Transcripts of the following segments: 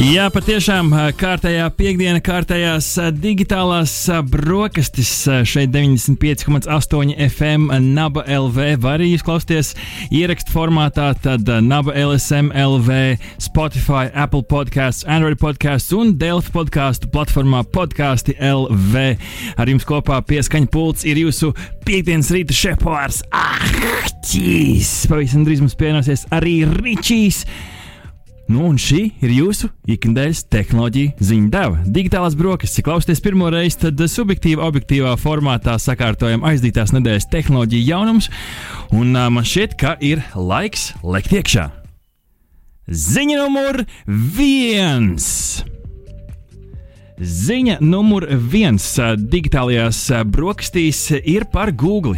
Jā, patiešām kārtējā piekdiena, kārtējās digitālās brokastis šeit 95,8 FM Naba LV. Var arī klausīties ierakstu formātā, tad Naba LSM LV, Spotify, Apple podkāsts, Android podkāsts un Delfi podkāstu platformā podkāsti LV. Ar jums kopā pieskaņa pults ir jūsu piekdienas rīta šepārs. Ah, ķīs! Pavisam drīz mums pienāksies arī Ričijs. Nu, un šī ir jūsu ikdienas tehnoloģija ziņa deva. Digitālās brokastis, klausieties pirmo reizi, tad subjektīvā, objektīvā formātā sakārtojam aizdītās nedēļas tehnoloģiju jaunumus, un uh, man šķiet, ka ir laiks lekt iekšā. Ziņa numur viens! Ziņa numur viens digitālajās brokastīs ir par Google.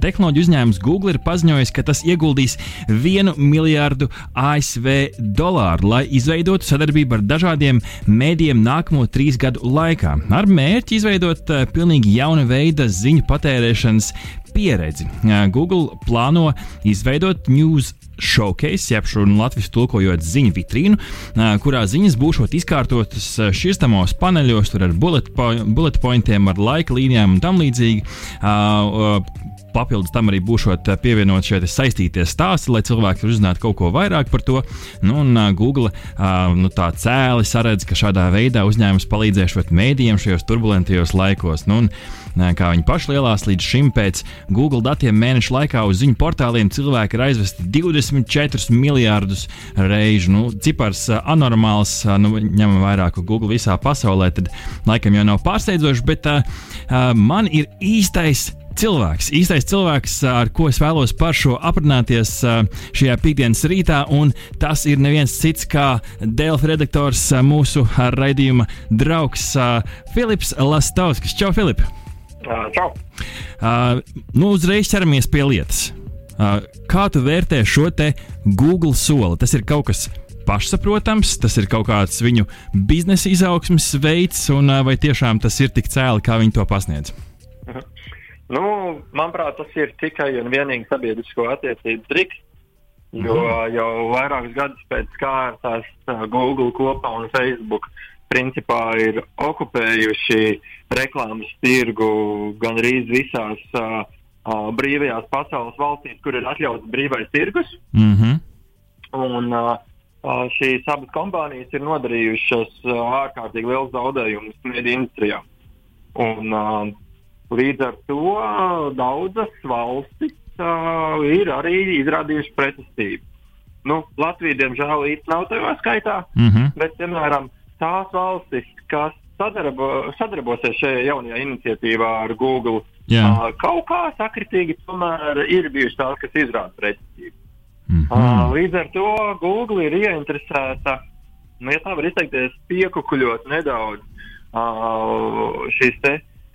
Tehnoloģiju uzņēmums Google ir paziņojis, ka tas ieguldīs vienu miljardu ASV dolāru, lai izveidotu sadarbību ar dažādiem mēdījiem nākamo trīs gadu laikā, ar mērķi izveidot pilnīgi jaunu veidu ziņu patērēšanas pieredzi. Google plāno izveidot news showcase, jeb šo latviešu tulkojot ziņu vitrīnu, kurā ziņas būs izkārtotas šķirstamos paneļos, tur ar bullet, po bullet pointiem, ar laika līnijām un tam līdzīgi. Papildus tam arī būšot pievienot šie saistītie stāsti, lai cilvēki uzzinātu kaut ko vairāk par to. Nu, un Google nu, tā cēli saredz, ka šādā veidā uzņēmums palīdzēs mēdījiem šajos turbulentajos laikos. Nu, un, kā viņi paši lielās līdz šim pēc Google datiem mēneša laikā uz ziņu portāliem cilvēki ir aizvesti 24 miljardus reižu. Nu, cipars anormāls, nu, ņemam vērā, ka Google visā pasaulē tad laikam jau nav pārsteidzošs, bet uh, man ir īstais cilvēks, īstais cilvēks, ar ko es vēlos par šo aprunāties šajā piekdienas rītā, un tas ir neviens cits kā Delfa redaktors, mūsu raidījuma draugs Filips Lastovskis. Čau, Filip! Čau! Uh, nu, uzreiz ķeramies pie lietas. Uh, kā tu vērtē šo te Google soli? Tas ir kaut kas pašsaprotams, tas ir kaut kāds viņu biznesa izaugsmes veids, un uh, vai tiešām tas ir tik cēli, kā viņi to pasniedz? Uh -huh. Nu, manuprāt, tas ir tikai un vienīgi sabiedrisko attiecību triks. Jo mm. jau vairākus gadus pēc kārtas Google kopā un Facebook principā ir okupējuši reklāmas tirgu gan arī visās uh, uh, brīvajās pasaules valstīs, kur ir atļauts brīvais tirgus. Mm -hmm. Un, uh, šīs abas kompānijas ir nodarījušas uh, ārkārtīgi liels zaudējumus mediju industrijā. Un, uh, līdz ar to uh, daudzas valstis uh, ir arī izrādījušas pretestību. Nu, Latvija, diemžēl, īstenībā nav tajā skaitā, mm -hmm. bet, piemēram, tās valstis, kas sadarbo, sadarbosies šajā jaunajā iniciatīvā ar Google, Jā. uh, kaut kā sakritīgi tomēr ir bijušas tās, kas izrāda pretestību. Mm -hmm. uh, līdz ar to Google ir ieinteresēta, nu, ja tā var izteikties, piekukuļot nedaudz uh, šīs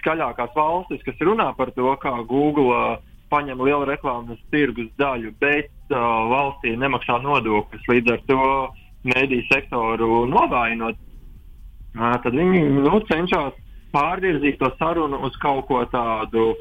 skaļākās valstis, kas runā par to, kā Google uh, paņem lielu reklāmas tirgus daļu, bet uh, valstī nemaksā nodokļus. Līdz ar to mediju sektoru novājinot, uh, tad viņi nu, cenšas pārvirzīt to sarunu uz kaut ko tādu,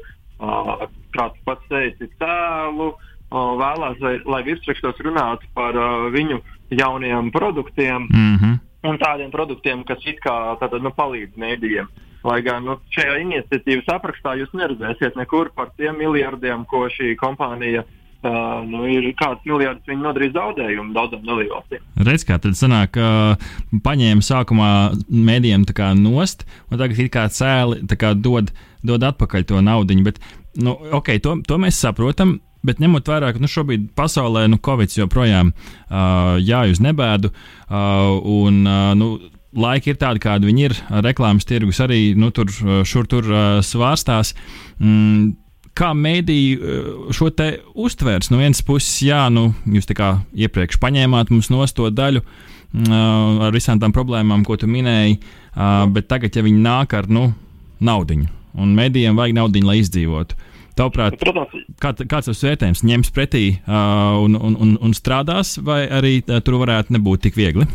kā tu pats teici, tēlu. Vēlās, lai, lai virsrakstos runātu par uh, viņu jaunajiem produktiem Mm -hmm. un tādiem produktiem, kas it kā tātad, nu, palīdz mēdījiem. Lai gan nu, šajā iniciatīvas aprakstā jūs neredzēsiet nekur par tiem miljardiem, ko šī kompānija uh, nu, ir, kāds miljards viņi nodarīs zaudējumu daudzām dalībvalstīm. Redz, kā tad sanāk, ka paņēma sākumā mēdījiem tā kā nost, un tagad it kā cēli kā dod, dod atpakaļ to naudu. Bet, nu, ok, to, to mēs saprotam. Bet ņemot vērā, ka nu, šobrīd pasaulē nu, Covid joprojām uh, jāj uz nebēdu, uh, un uh, nu, laiki ir tādi, kādi viņi ir. Reklāmas tirgus arī nu, tur, šur tur uh, svārstās. Mm, kā mēdīji šo te uztvērs? No vienas puses, jā, nu, jūs tā kā iepriekš paņēmāt mums nost to daļu uh, ar visām tām problēmām, ko tu minēji, uh, bet tagad, ja viņi nāk ar nu, naudu, un medijiem vajag naudu, lai izdzīvotu. Tavuprāt, kā, kāds ir vērtējums? Ņems pretī uh, un, un, un, un strādās, vai arī uh, tur varētu nebūt tik viegli?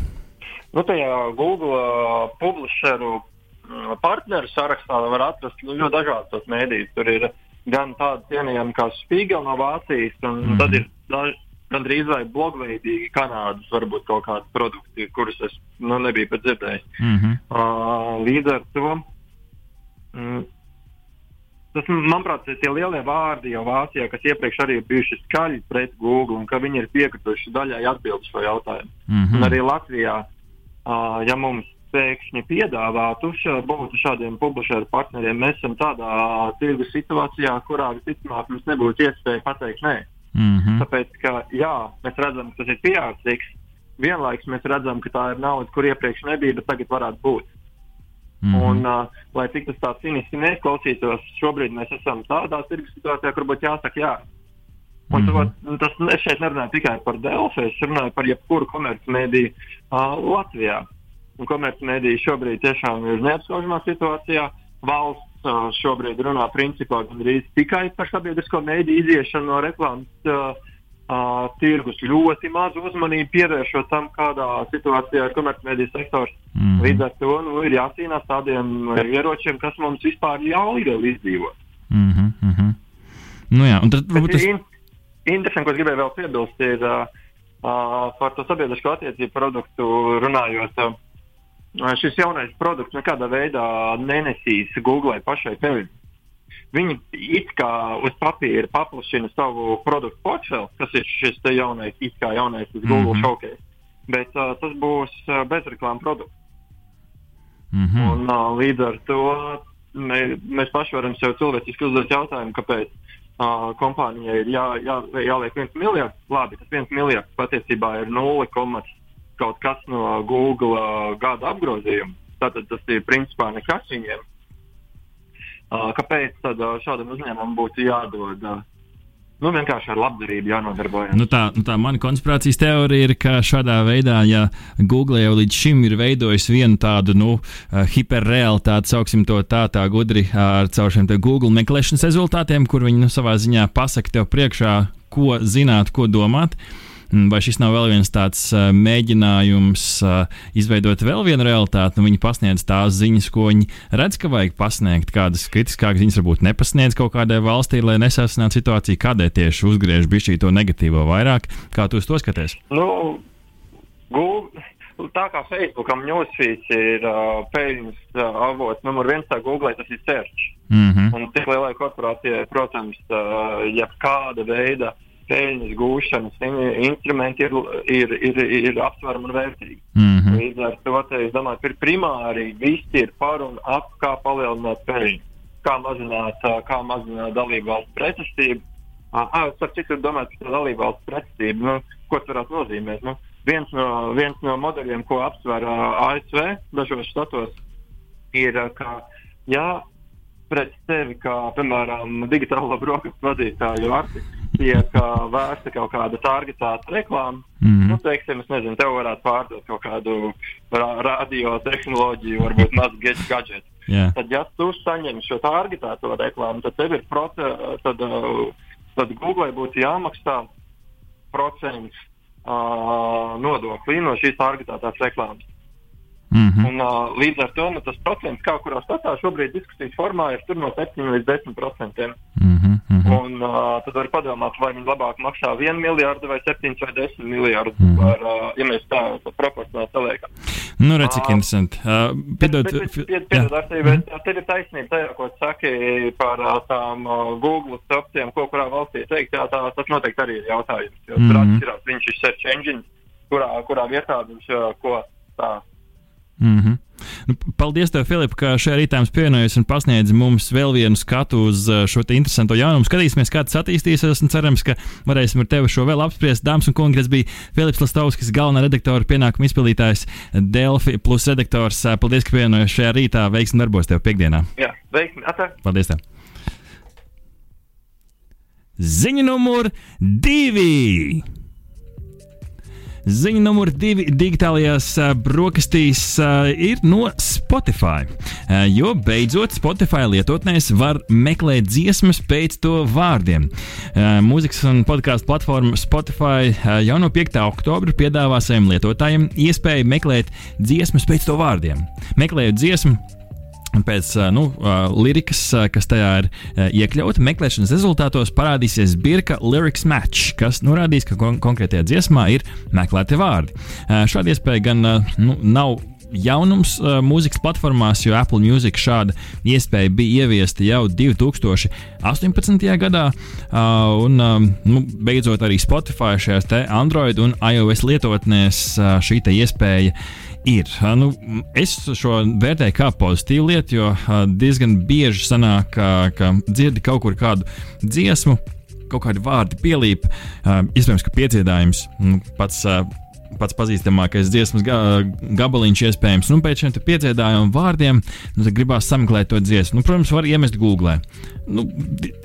nu, tajā Google uh, publisheru uh, partneru sarakstā var atrast nu, ļoti dažādas tos mēdījus. Tur ir gan tādi cienījami kā Spiegel no Vācijas, un mm tad ir daži gandrīz vai blogveidīgi Kanādas, varbūt kaut kādi produkti, kurus es nu, nebiju pat dzirdējis. Mm -hmm. uh, līdz ar to. Mm, Tas, manuprāt, ir tie lielie vārdi jau Vācijā, kas iepriekš arī ir bijuši skaļi pret Google, un ka viņi ir piekrituši daļai atbildēt šo jautājumu. Mm -hmm. Un arī Latvijā, uh, ja mums pēkšņi piedāvātu ša, būt šādiem publišēru partneriem, mēs esam tādā tirgus situācijā, kurā visticamāk mums nebūtu iespēja pateikt nē. Mm -hmm. Tāpēc, ka jā, mēs redzam, ka tas ir pieaudzis. Vienlaikus mēs redzam, ka tā ir nauda, kur iepriekš nebija, bet tagad varētu būt. Mm -hmm. Un, uh, lai cik tas tā cīniski neklausītos, šobrīd mēs esam tādā tirgus situācijā, kur būtu jāsaka jā. Un mm -hmm. to, tas, es šeit nerunāju tikai par Delfi, es runāju par jebkuru komercmediju uh, Latvijā. Un komercmediji šobrīd tiešām ir neapskaužamā situācijā. Valsts uh, šobrīd runā principā gandrīz tikai par sabiedrisko mēdīju iziešanu no reklāmas. Uh, Uh, tirgus ļoti mazu uzmanību pievēršot tam, kādā situācijā ir komercmediju sektors. Mm -hmm. Līdz ar to nu, ir jācīnās tādiem ieročiem, kas mums vispār ļauj izdzīvot. Mm -hmm. nu, jā, un tad varbūt tas ir interesanti, ko es gribēju vēl piebilst, ir uh, uh, par to sabiedrisko attiecību produktu runājot. Uh, šis jaunais produkts nekādā veidā nenesīs Google pašai peļņu. Viņi it kā uz papīra paplašina savu produktu portfeli, kas ir šis jaunais, it kā jaunais Google mm -hmm. showcase. Bet uh, tas būs uh, bezreklāmas produkts. Mm -hmm. Un, uh, līdz ar to mē, mēs paši varam sev cilvēciski uzdot jautājumu, kāpēc uh, kompānijai ir jā, jā, jāliek viens miljards. Labi, tas viens miljards patiesībā ir 0, kaut kas no Google uh, gada apgrozījuma. Tātad tas ir principā nekas viņiem. Uh, kāpēc tad uh, šādam uzņēmumam būtu jādod? Uh, Nu, vienkārši ar labdarību jānodarbojas. Nu tā, nu tā mana konspirācijas teorija ir, ka šādā veidā, ja Google jau līdz šim ir veidojis vienu tādu nu, hiperrealitāti, sauksim to tā, tā gudri ar caur šiem Google meklēšanas rezultātiem, kur viņi nu, savā ziņā pasaka tev priekšā, ko zināt, ko domāt. Vai šis nav vēl viens tāds mēģinājums izveidot vēl vienu realitāti? Nu, viņi pasniedz tās ziņas, ko viņi redz, ka vajag pasniegt. Kādas kritiskākas ziņas varbūt nepasniedz kaut kādai valstī, lai nesasinātu situāciju, kādēļ tieši uzgriež šī to negatīvo vairāk. Kā tu uz to skaties? Nu, Google, tā kā Facebookam newsfeeds ir uh, peļņas uh, avots numur viens, tā Google tas ir search. Mm -hmm. Un tik lielai korporācijai, protams, uh, jebkāda veida peļņas gūšanas instrumenti ir, ir, ir, ir aptverami un vērtīgi. Mm -hmm. Līdz ar to te, es domāju, ka primāri visi ir par un ap, kā palielināt peļņu, kā mazināt, kā mazināt dalību valstu pretestību. Ah, starp citu, domāju, ka dalību valstu pretestība, nu, ko tas varētu nozīmēt? Nu, viens, no, viens no modeļiem, ko apsver ASV dažos štatos, ir, ka, ja pret tevi, kā, piemēram, digitālo brokastu vadītāju Arti, tiek uh, vērsta kaut kāda targetēta reklāma. Mm -hmm. nu, teiksim, es nezinu, tev varētu pārdot kaut kādu ra radiotehnoloģiju, varbūt mazu gadgetu. Yeah. Tad, ja tu saņem šo targetēto reklāmu, tad tev ir proce, tad, uh, tad Google būtu jāmaksā procents uh, nodokļi no šīs targetētās reklāmas. Mm -hmm. Un, uh, līdz ar to nu, tas procents, kā kurā statā šobrīd diskusijas formā, ir no 7 līdz 10 procentiem. Mm -hmm. Un uh, tad var padomāt, vai viņi labāk maksā 1 miljardu vai 7 vai 10 miljardus, mm. par, uh, ja mēs tā, proporcionāli saliekam. Nu, redz, cik interesanti. Uh, piedod, piedod, ar tevi, bet tev ir taisnība tajā, ko saki par uh, tām uh, Google opcijām, ko kurā valstī teikt, jā, tā, tas noteikti arī ir jautājums. Jo tur mm -hmm. atšķirās viņš ir search engine, kurā, kurā vietā viņš uh, ko tā. Mm -hmm. Nu, paldies, tev, Filip, ka šajā rītā mums pievienojies un pasniedz mums vēl vienu skatu uz uh, šo interesanto jaunumu. Skatīsimies, kā tas attīstīsies, un cerams, ka varēsim ar tevi šo vēl apspriest. Dāmas un kungi, tas bija Filips Lastovskis, galvenā redaktora pienākuma izpildītājs, Delfi plus redaktors. Uh, paldies, ka pievienojies šajā rītā. Veiksmi darbos tev piekdienā. Jā, veiksmi. Atā. Paldies! Tev. Ziņa numur divi! Ziņa numur divi digitālajās brokastīs ir no Spotify. jo beidzot Spotify lietotnēs var meklēt dziesmas pēc to vārdiem. Mūzikas un podkāstu platforma Spotify jau no 5. oktobra piedāvā saviem lietotājiem iespēju meklēt dziesmas pēc to vārdiem. Meklējot dziesmu, Pēc nu, lirikas, kas tajā ir iekļauta, meklēšanas rezultātos parādīsies birka lyrics match, kas norādīs, ka kon konkrētajā dziesmā ir meklēti vārdi. Šāda iespēja gan nu, nav jaunums uh, mūzikas platformās, jo Apple Music šāda iespēja bija ieviesta jau 2018. gadā. Uh, un um, nu, beidzot arī Spotify šajās Android un iOS lietotnēs uh, šī iespēja ir. Nu, es šo vērtēju kā pozitīvu lietu, jo diezgan bieži sanāk, ka, ka dzirdi kaut kur kādu dziesmu, kaut kādi vārdi pielīp. Iespējams, ka piedziedājums nu, pats pats pazīstamākais dziesmas ga gabaliņš, iespējams, nu, pēc šiem piedziedājumu vārdiem, nu, gribās sameklēt to dziesmu. Nu, protams, var iemest Google. Nu,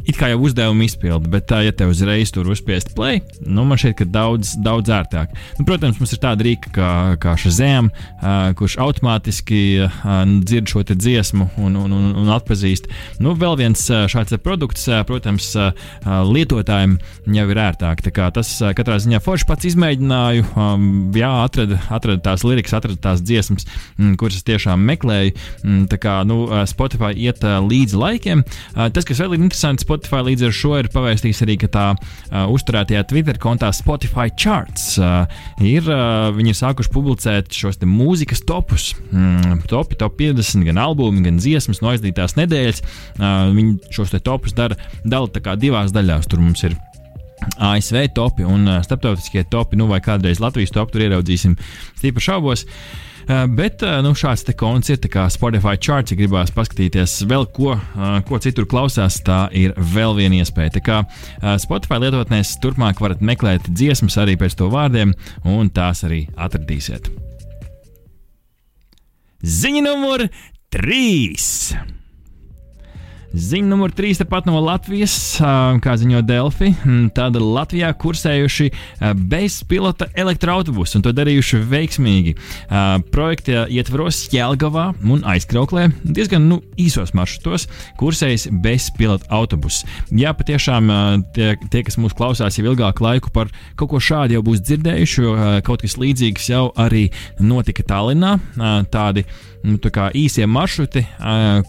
it kā jau uzdevuma izpildi, bet tā, ja te uzreiz tur uzspiest play, nu, man šķiet, ka daudz, daudz ērtāk. Nu, protams, mums ir tāda rīka kā, kā Shazam, uh, kurš automātiski uh, dzird šo dziesmu un, un, un, un atpazīst. Nu, vēl viens uh, šāds produkts, uh, protams, uh, lietotājiem jau ir ērtāk. Tas uh, katrā ziņā forši pats izmēģināju. Um, jā, atrada, atrada tās lirikas, atrada tās dziesmas, mm, kuras es tiešām meklēju. Mm, tā kā nu, Spotify iet līdzi laikiem. Tas, kas vēl ir interesants, Spotify līdz ar šo ir pavēstījis arī, ka tā uzturētajā Twitter kontā Spotify Charts ir, viņi ir sākuši publicēt šos mūzikas topus. Mm, topi, top 50, gan albumi, gan dziesmas no aizdītās nedēļas. Viņi šos topus dara, dala divās daļās. Tur mums ir ASV topi un starptautiskie topi, nu vai kādreiz Latvijas topi tur ieraudzīsim, stīpa šaubos. Bet nu, šāds konts ir kā Spotify charts, ja gribās paskatīties vēl ko, ko citur klausās, tā ir vēl viena iespēja. Tā kā Spotify lietotnēs turpmāk varat meklēt dziesmas arī pēc to vārdiem, un tās arī atradīsiet. Ziņa numur 3! Ziņa numur 3 tepat no Latvijas, kā ziņo Delfi. Tāda Latvijā kursējuši bezpilota elektroautobusi un to darījuši veiksmīgi. Projekta ietvaros Jēlgavā un aizkrauklē diezgan nu, īsos maršrutos kursējas bezpilota autobuss. Jā, patiešām tie, tie, kas mūs klausās jau ilgāku laiku par kaut ko šādu jau būs dzirdējuši, jo kaut kas līdzīgs jau arī notika Tallinā. Tādi nu, īsie maršruti,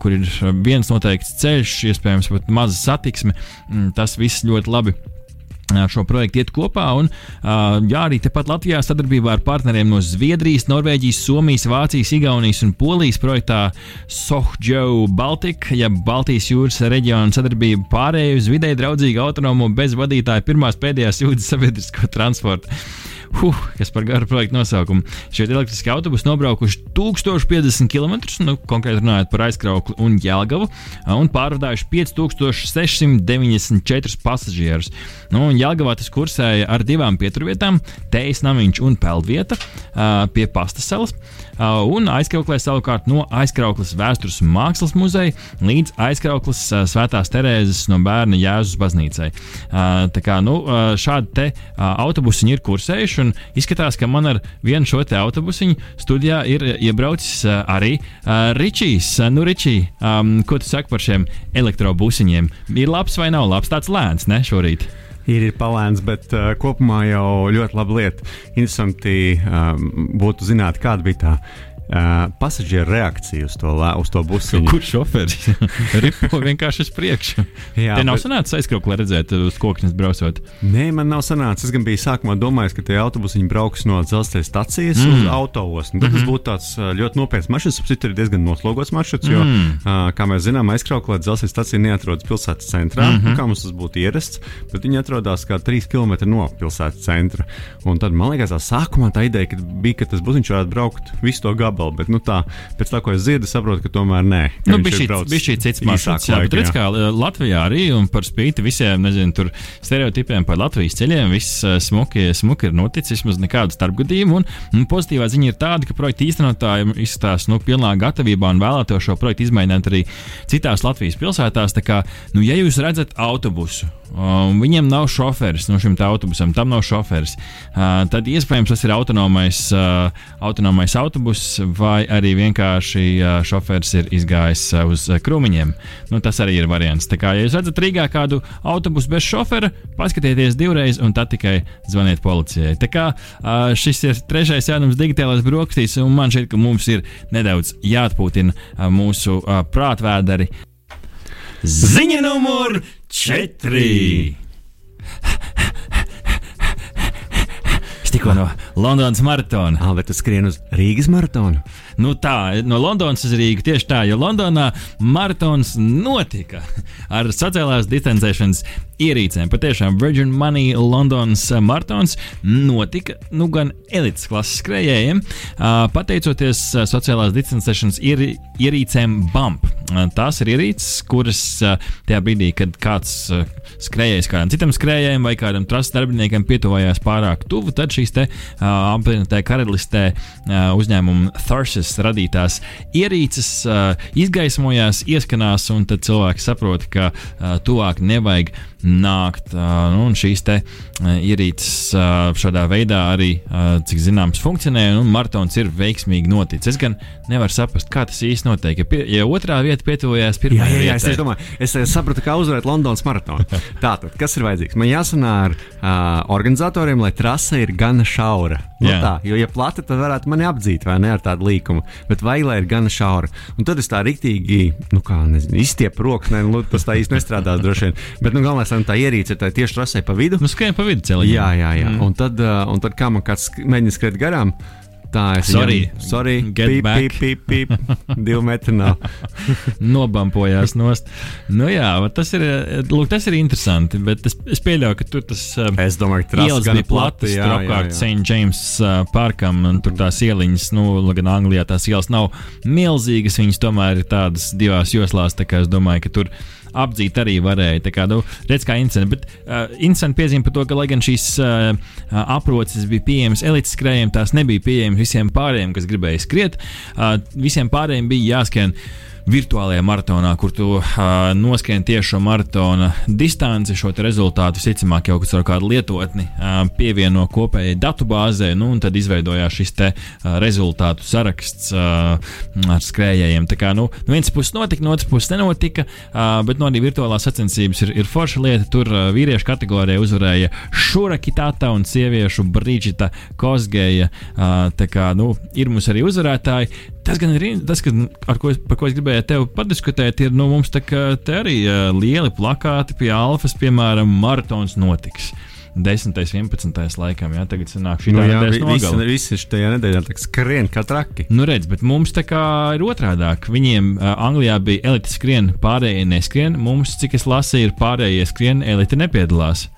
kur ir viens noteikts ceļš, iespējams, pat maza satiksme. Mm, tas viss ļoti labi šo projektu iet kopā. Un, jā, arī tepat Latvijā sadarbībā ar partneriem no Zviedrijas, Norvēģijas, Somijas, Vācijas, Igaunijas un Polijas projektā Sohjo Baltica, ja Baltijas jūras reģiona sadarbība pārēju uz vidē draudzīgu autonomo bez vadītāja pirmās pēdējās jūdzes sabiedrisko transportu huh, kas par garu projektu nosaukumu. Šie elektriskie autobusi nobraukuši 1050 km, nu, konkrēti runājot par aizkraukli un jēlgavu, un pārvadājuši 5694 pasažierus. Nu, un Jēlgavā tas kursēja ar divām pieturvietām - Tejas namiņš un Peldvieta pie Pastas salas. Un aizkrauklē savukārt no aizkrauklas vēstures mākslas muzeja līdz aizkrauklas Svētās Terēzes no bērna Jēzus baznīcai. Tā kā nu, šādi te autobusiņi ir kursējuši un izskatās, ka man ar vienu šo te autobusiņu studijā ir iebraucis arī Ričijs. Nu, Ričī, ko tu saki par šiem elektrobusiņiem? Ir labs vai nav labs? Tāds lēns, ne šorīt? Ir, ir palēns, bet uh, kopumā jau ļoti laba lieta. Interesanti um, būtu zināt, kāda bija tā Uh, pasažieru reakcija uz to, uz to busiņu. Kurš šoferis ripo vienkārši uz priekšu? Jā, Te nav bet... sanācis aizkraut, lai redzētu uz koknes braucot. Nē, man nav sanācis. Es gan biju sākumā domājis, ka tie autobusiņi brauks no dzelzceļa stācijas mm. uz autoosmu. Tad mm -hmm. tas mhm. būtu tāds ļoti nopietns maršruts. Citur ir diezgan noslogots maršruts, jo, mm. uh, kā mēs zinām, aizkrauklē dzelzceļa stācija neatrodas pilsētas centrā, mm -hmm. kā mums tas būtu ierasts, bet viņi atrodas kā 3 km no pilsētas centra. Un tad man liekas, tā sākumā tā ideja ka bija, ka tas busiņš varētu braukt visu to gabalu gabalu. Bet, nu, tā, pēc tā, ko es dzirdu, saprotu, ka tomēr nē. Nu, bija šī cits maršruts, jā, bet redz, kā Latvijā arī un par spīti visiem, nezinu, tur stereotipiem par Latvijas ceļiem, viss smuki, smuki ir noticis, vismaz nekādu starpgadījumu. Un, un pozitīvā ziņa ir tāda, ka projekta īstenotājiem izskatās, nu, pilnā gatavībā un vēlēto šo projektu izmēģināt arī citās Latvijas pilsētās. Tā kā, nu, ja jūs redzat autobusu, Um, viņiem nav šoferis no šim autobusam, tam nav šoferis. Uh, tad iespējams tas ir autonomais, uh, autonomais autobus, vai arī vienkārši šofērs ir izgājis uz krūmiņiem. Nu, tas arī ir variants. Tā kā, ja jūs redzat Rīgā kādu autobusu bez šofera, paskatieties divreiz un tad tikai zvaniet policijai. Tā kā šis ir trešais jaunums digitālais brokastīs, un man šķiet, ka mums ir nedaudz jāatpūtina mūsu prātvēderi. Ziņa numur 4! Tikko no Londonas maratona. Ah, bet tu skrieni uz Rīgas maratonu? Nu tā, no Londonas uz Rīgu tieši tā, jo Londonā maratons notika ar sociālās distancēšanas ierīcēm. Patiešām Virgin Money Londonas maratons notika nu, gan elites klases skrejējiem, pateicoties sociālās distancēšanas ierīcēm BAMP. Tās ir ierīces, kuras tajā brīdī, kad kāds skrejējs kādam citam skrejējam vai kādam trases darbiniekam pietuvojās pārāk tuvu, tad šīs te apvienotajā karalistē uzņēmuma Thursis radītās ierīces izgaismojās, ieskanās, un tad cilvēki saprot, ka tuvāk nevajag nākt. Nu, un šīs te ierīces šādā veidā arī, cik zināms, funkcionē, un maratons ir veiksmīgi noticis. Es gan nevaru saprast, kā tas īsti notiek. Ja, pie, ja otrā vieta pietuvojās pirmajai vietai, jā, jā, es, domāju, es sapratu, kā uzvarēt Londonas maratonu. Tātad, kas ir vajadzīgs? Man jāsanā ar uh, organizatoriem, lai trase ir gana šaura. Nu, tā, jo, ja plata, tad varētu mani apdzīt vai ne ar tādu līkumu, bet vajag, lai ir gana šaura. Un tad es tā rīktīgi, nu, kā nezinu, izstiepu rokas, ne, nu, tas tā īsti nestrādās droši vien. Bet, nu, galvenais, lai tā ierīce tā tieši trasē pa vidu. Nu, skrien pa vidu celiņā. Jā, jā, jā. Mm. Un, tad, uh, un tad, kā man kāds mēģina skriet garām, Tā ir sorry. Viņam, sorry, pīp, pīp, pīp, pīp, divi metri nav. Nobampojās nost. Nu jā, tas ir, lūk, tas ir interesanti, bet es, es pieļauju, ka tur tas es domāju, ka ielas bija platas, tur apkārt St. James parkam, un tur tās ieliņas, nu, gan Anglijā tās ielas nav milzīgas, viņas tomēr ir tādas divās joslās, tā kā es domāju, ka tur apdzīt arī varēja. Tā kā, nu, redz, kā incidents. Bet uh, incidents piezīmē par to, ka, lai gan šīs uh, aproces bija pieejamas elites skrējiem, tās nebija pieejamas visiem pārējiem, kas gribēja skriet. Uh, visiem pārējiem bija jāskrien virtuālajā maratonā, kur tu uh, noskrien tieši šo maratona distanci, šo rezultātu visticamāk jau ar kādu lietotni uh, pievieno kopējai datubāzē, nu, un tad izveidojās šis te uh, rezultātu saraksts uh, ar skrējējiem. Tā kā nu, no vienas puses notika, no otras puses nenotika, uh, bet no arī virtuālās sacensības ir, ir forša lieta. Tur uh, vīriešu kategorijā uzvarēja Šura Kitata un sieviešu Brīdžita Kozgeja. Uh, tā kā nu, ir mums arī uzvarētāji. Tas gan ir tas, ka, ko es, par ko es gribēju tevi padiskutēt. Ir nu, mums te arī uh, lieli plakāti pie Alfas, piemēram, maratons notiks. 10. un 11. laikam, jā, tagad sanāk šī nu, jā, visi, visi šajā nedēļā skrien kā traki. Nu, redz, bet mums tā kā ir otrādāk. Viņiem uh, Anglijā bija elite skrien, pārējie neskrien. Mums, cik es lasīju, ir pārējie skrien, elite nepiedalās.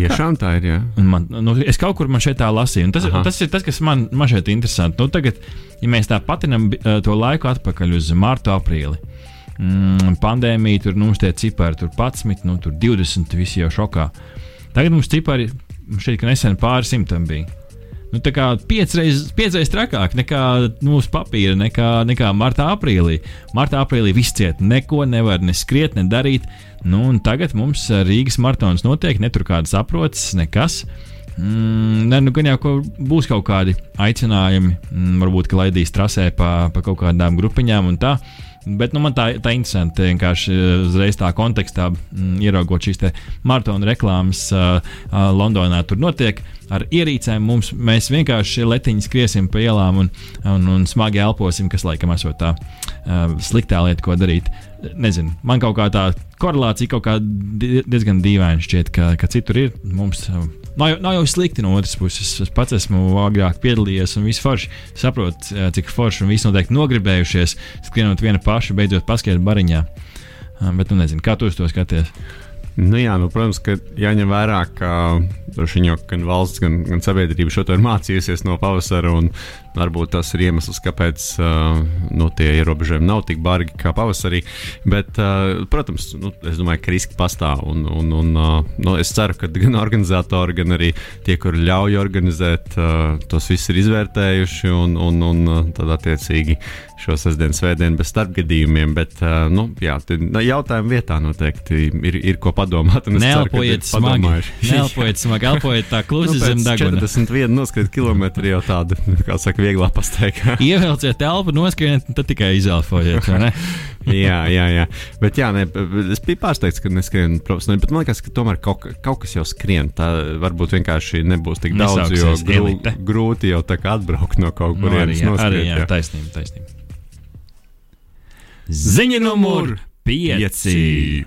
Tiešām tā ir. Jā. Man, nu, es kaut kur man šeit tā lasīju. Tas, tas ir tas, kas man, man šeit ir interesanti. Nu, tagad, ja mēs tā patinam to laiku atpakaļ uz mārtu, aprīli. Mm, pandēmija, tur mums tie cipari, tur 11, nu, tur 20, visi jau šokā. Tagad mums cipari šeit nesen pāri simtam bija. Nu, tā kā piecreiz, piecreiz trakāk nekā nu, uz papīra, nekā, nekā martā, aprīlī. Martā, aprīlī viss ciet, neko nevar ne skriet, ne darīt. Nu, tagad mums Rīgas maratons notiek, ne tur kādas aproces, nekas. Mm, ne, nu, gan jau būs kaut kādi aicinājumi, mm, varbūt laidīs trasē pa, pa kaut kādām grupiņām un tā. Bet nu, man tā, tā interesanti vienkārši uzreiz tā kontekstā, mm, ieraugot šīs maratona reklāmas uh, uh, Londonā. Tur notiek ar ierīcēm. Mums, mēs vienkārši letiņi skriesim pa ielām un, un, un smagi elposim, kas laikam esot tā uh, sliktā lieta, ko darīt. Nezinu, man kaut kā tā korelācija kaut kā diezgan dīvaina šķiet, ka, ka citur ir. Mums, uh, Nav jau, nav jau slikti no otras puses. Es pats esmu agrāk piedalījies, un viss forši saprot, cik forši un viss noteikti nogribējušies skrienot viena paša, beidzot paskatīt bariņā. Bet, nu, nezinu, kā tu uz to skaties. Nu jā, nu, protams, ka jāņem vērā, ka viņa gan valsts, gan, gan sabiedrība šo to ir mācījusies no pavasara. Varbūt tas ir iemesls, kāpēc uh, nu, tie ierobežojumi nav tik bargi kā pavasarī. Bet, uh, protams, nu, es domāju, ka riski pastāv. Un, un, un, uh, nu, es ceru, ka gan organizatori, gan arī tie, kuri ļauj organizēt, uh, tos visus ir izvērtējuši un, un, un uh, tad attiecīgi šo sestdienu, svētdienu bez starpgadījumiem. Bet, uh, nu, jā, jautājumu vietā noteikti ir, ir ko padomāt. Neelpojiet smagi. Neelpojiet smagi, elpojiet tā klusi nu, zem deguna. 41 noskrīt kilometri jau tāda, kā saka, saka, vieglāk pasteigā. Ievelciet telpu, noskrieniet, un tad tikai izelpojiet. jā, jā, jā. Bet jā, ne, es biju pārsteigts, ka neskrien profesionāli. Bet man liekas, ka tomēr kaut, ka- kaut kas jau skrien. Tā varbūt vienkārši nebūs tik daudz, jo grū, grūti jau tā kā atbraukt no kaut Nu, arī, kurienes. jā, arī jā, jā. taisnība, taisnība. Ziņa numur 5.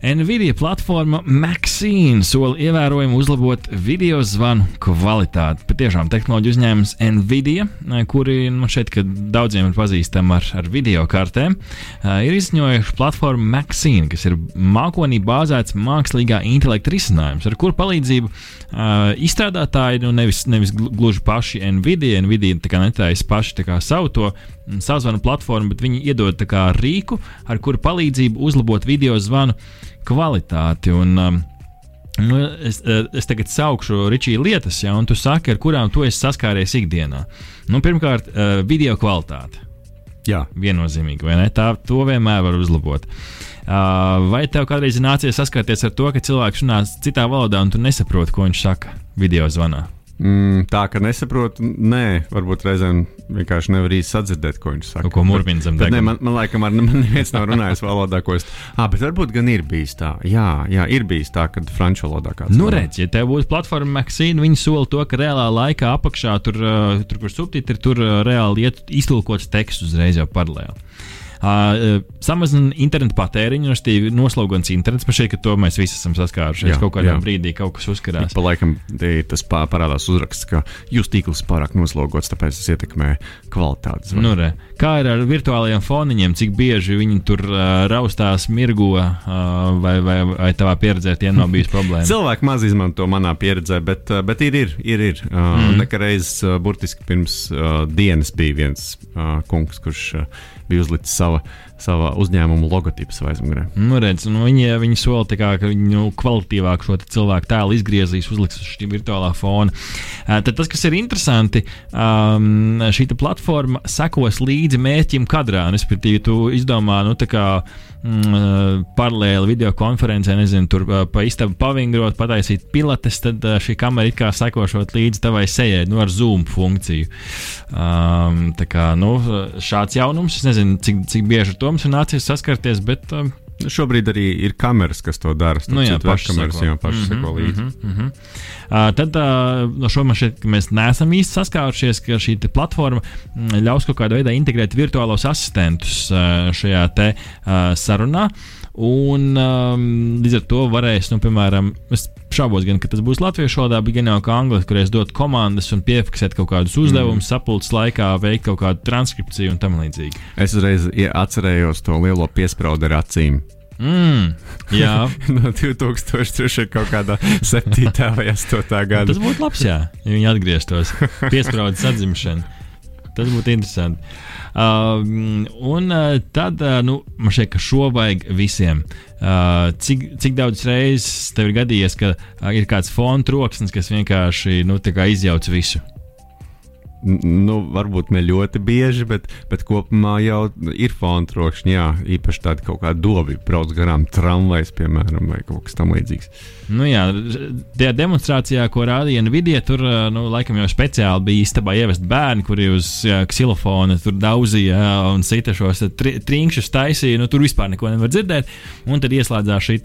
Nvidia platforma Maxine sola ievērojami uzlabot video zvanu kvalitāti. Patiešām tehnoloģiju uzņēmums Nvidia, eh, kuri man šeit daudziem ir pazīstami ar, ar video kartēm, eh, ir izziņojuši platformu Maxine, kas ir mākonī bāzēts mākslīgā intelekta risinājums, ar kuru palīdzību uh, izstrādātāji, nu nevis, nevis glu- gluži paši Nvidia, Nvidia netaisa paši savu to mm, sazvanu platformu, bet viņi iedod kā rīku, ar kuru palīdzību uzlabot video zvanu kvalitāti. Un, um, Nu, es, eh, es tagad saukšu Ričiju lietas, ja, un tu saki, ar kurām tu esi saskāries ikdienā. Nu, pirmkārt, eh, video kvalitāte. jā. Viennozīmīgi, vai ne? Tā to vienmēr var uzlabot. Uh, vai tev kādreiz nācies saskarties ar to, ka cilvēks runā citā valodā un tu nesaproti, ko viņš saka video zvanā? Mm, tā ka nesaprotu, nē, varbūt reizēm vienkārši nevar īsti sadzirdēt, ko viņš saka. Kaut ko murmina zem deguna. man, man laikam, ar, neviens nav runājis valodā, ko es. Ah, bet varbūt gan ir bijis tā. Jā, jā ir bijis tā, kad franču valodā kāds. Nu, redz, ja tev būtu platforma Maxine, viņi sola to, ka reālā laikā apakšā tur, uh, tur kur subtitri, tur uh, reāli iet iztulkots teksts uzreiz jau paralēli. Uh, samazina internetu patēriņu, respektīvi, noslogans internets. Man šķiet, ka to mēs visi esam saskārušies. Jā, kaut kādā jā. brīdī kaut kas uzkarās. Pa laikam tas parādās uzraksts, ka jūs tīkls pārāk noslogots, tāpēc tas ietekmē kvalitāti. zvana. Nu, re. Kā ir ar virtuālajiem foniņiem, cik bieži viņi tur uh, raustās, mirgo, uh, vai, vai, vai tavā pieredzē tiem nav bijis problēma? Cilvēki maz izmanto manā pieredzē, bet, bet ir, ir, ir. ir. Uh, mm. Nekareiz, uh, burtiski pirms uh, dienas bija viens uh, kungs, kurš uh, bija uzlicis sava, sava uzņēmuma logotipu savā aizmugurē. Nu, redz, nu, viņi, viņi sola, kā, ka viņi nu, kvalitīvāk šo cilvēku tēlu izgriezīs, uzliks uz šī virtuālā fona. Tad tas, kas ir interesanti, um, šī platforma sekos līdzi mērķim kadrā. Respektīvi, tu izdomā, nu, tā kā mm, uh, paralēli video konferencē, nezinu, tur uh, pa istabu pavingrot, pataisīt pilates, tad uh, šī kamera it kā sekošot līdzi tavai sejai, nu, ar zoom funkciju. Um, tā kā, nu, šāds jaunums, es nezinu, cik, cik bieži to mums ir nācies saskarties, bet um, Šobrīd arī ir kameras, kas to dara. Nu jā, paši kameras jau paši Mhm, seko līdzi. Mm -hmm. uh, tad uh, no šo man šķiet, ka mēs neesam īsti saskārušies, ka šī platforma mm, ļaus kaut kādā veidā integrēt virtuālos asistentus uh, šajā te uh, sarunā. Un um, līdz ar to varēs, nu, piemēram, es šaubos, gan, ka tas būs latviešu valodā, bet gan jau kā angļu, kur es dotu komandas un piefiksēt kaut kādus uzdevumus, mm. sapulces laikā, veikt kaut kādu transkripciju un tam līdzīgi. Es uzreiz atcerējos to lielo piesprādu ar acīm. Mm, jā, no 2003. kaut kādā 7. vai 8. gada. Tas būtu labs, jā, ja viņi atgrieztos. Piesprādzis atzimšana. Tas būtu interesanti. Uh, un uh, tad, uh, nu, man šķiet, ka šo vajag visiem. Uh, cik, cik daudz reizes tev ir gadījies, ka uh, ir kāds fona troksnis, kas vienkārši nu, izjauc visu? Nu, varbūt ne ļoti bieži, bet, bet kopumā jau ir fona trokšņi. Jā, īpaši tādi kaut kādi dobi brauc garām tramvajs, piemēram, vai kaut kas tamlīdzīgs. Nu, jā, tajā demonstrācijā, ko rādīja Nvidia, tur nu, laikam jau speciāli bija istabā ievest bērni, kuri uz jā, ksilofona tur daudzīja un cita šos tri, trinkšus taisīja. Nu, tur vispār neko nevar dzirdēt. Un tad ieslēdzās šī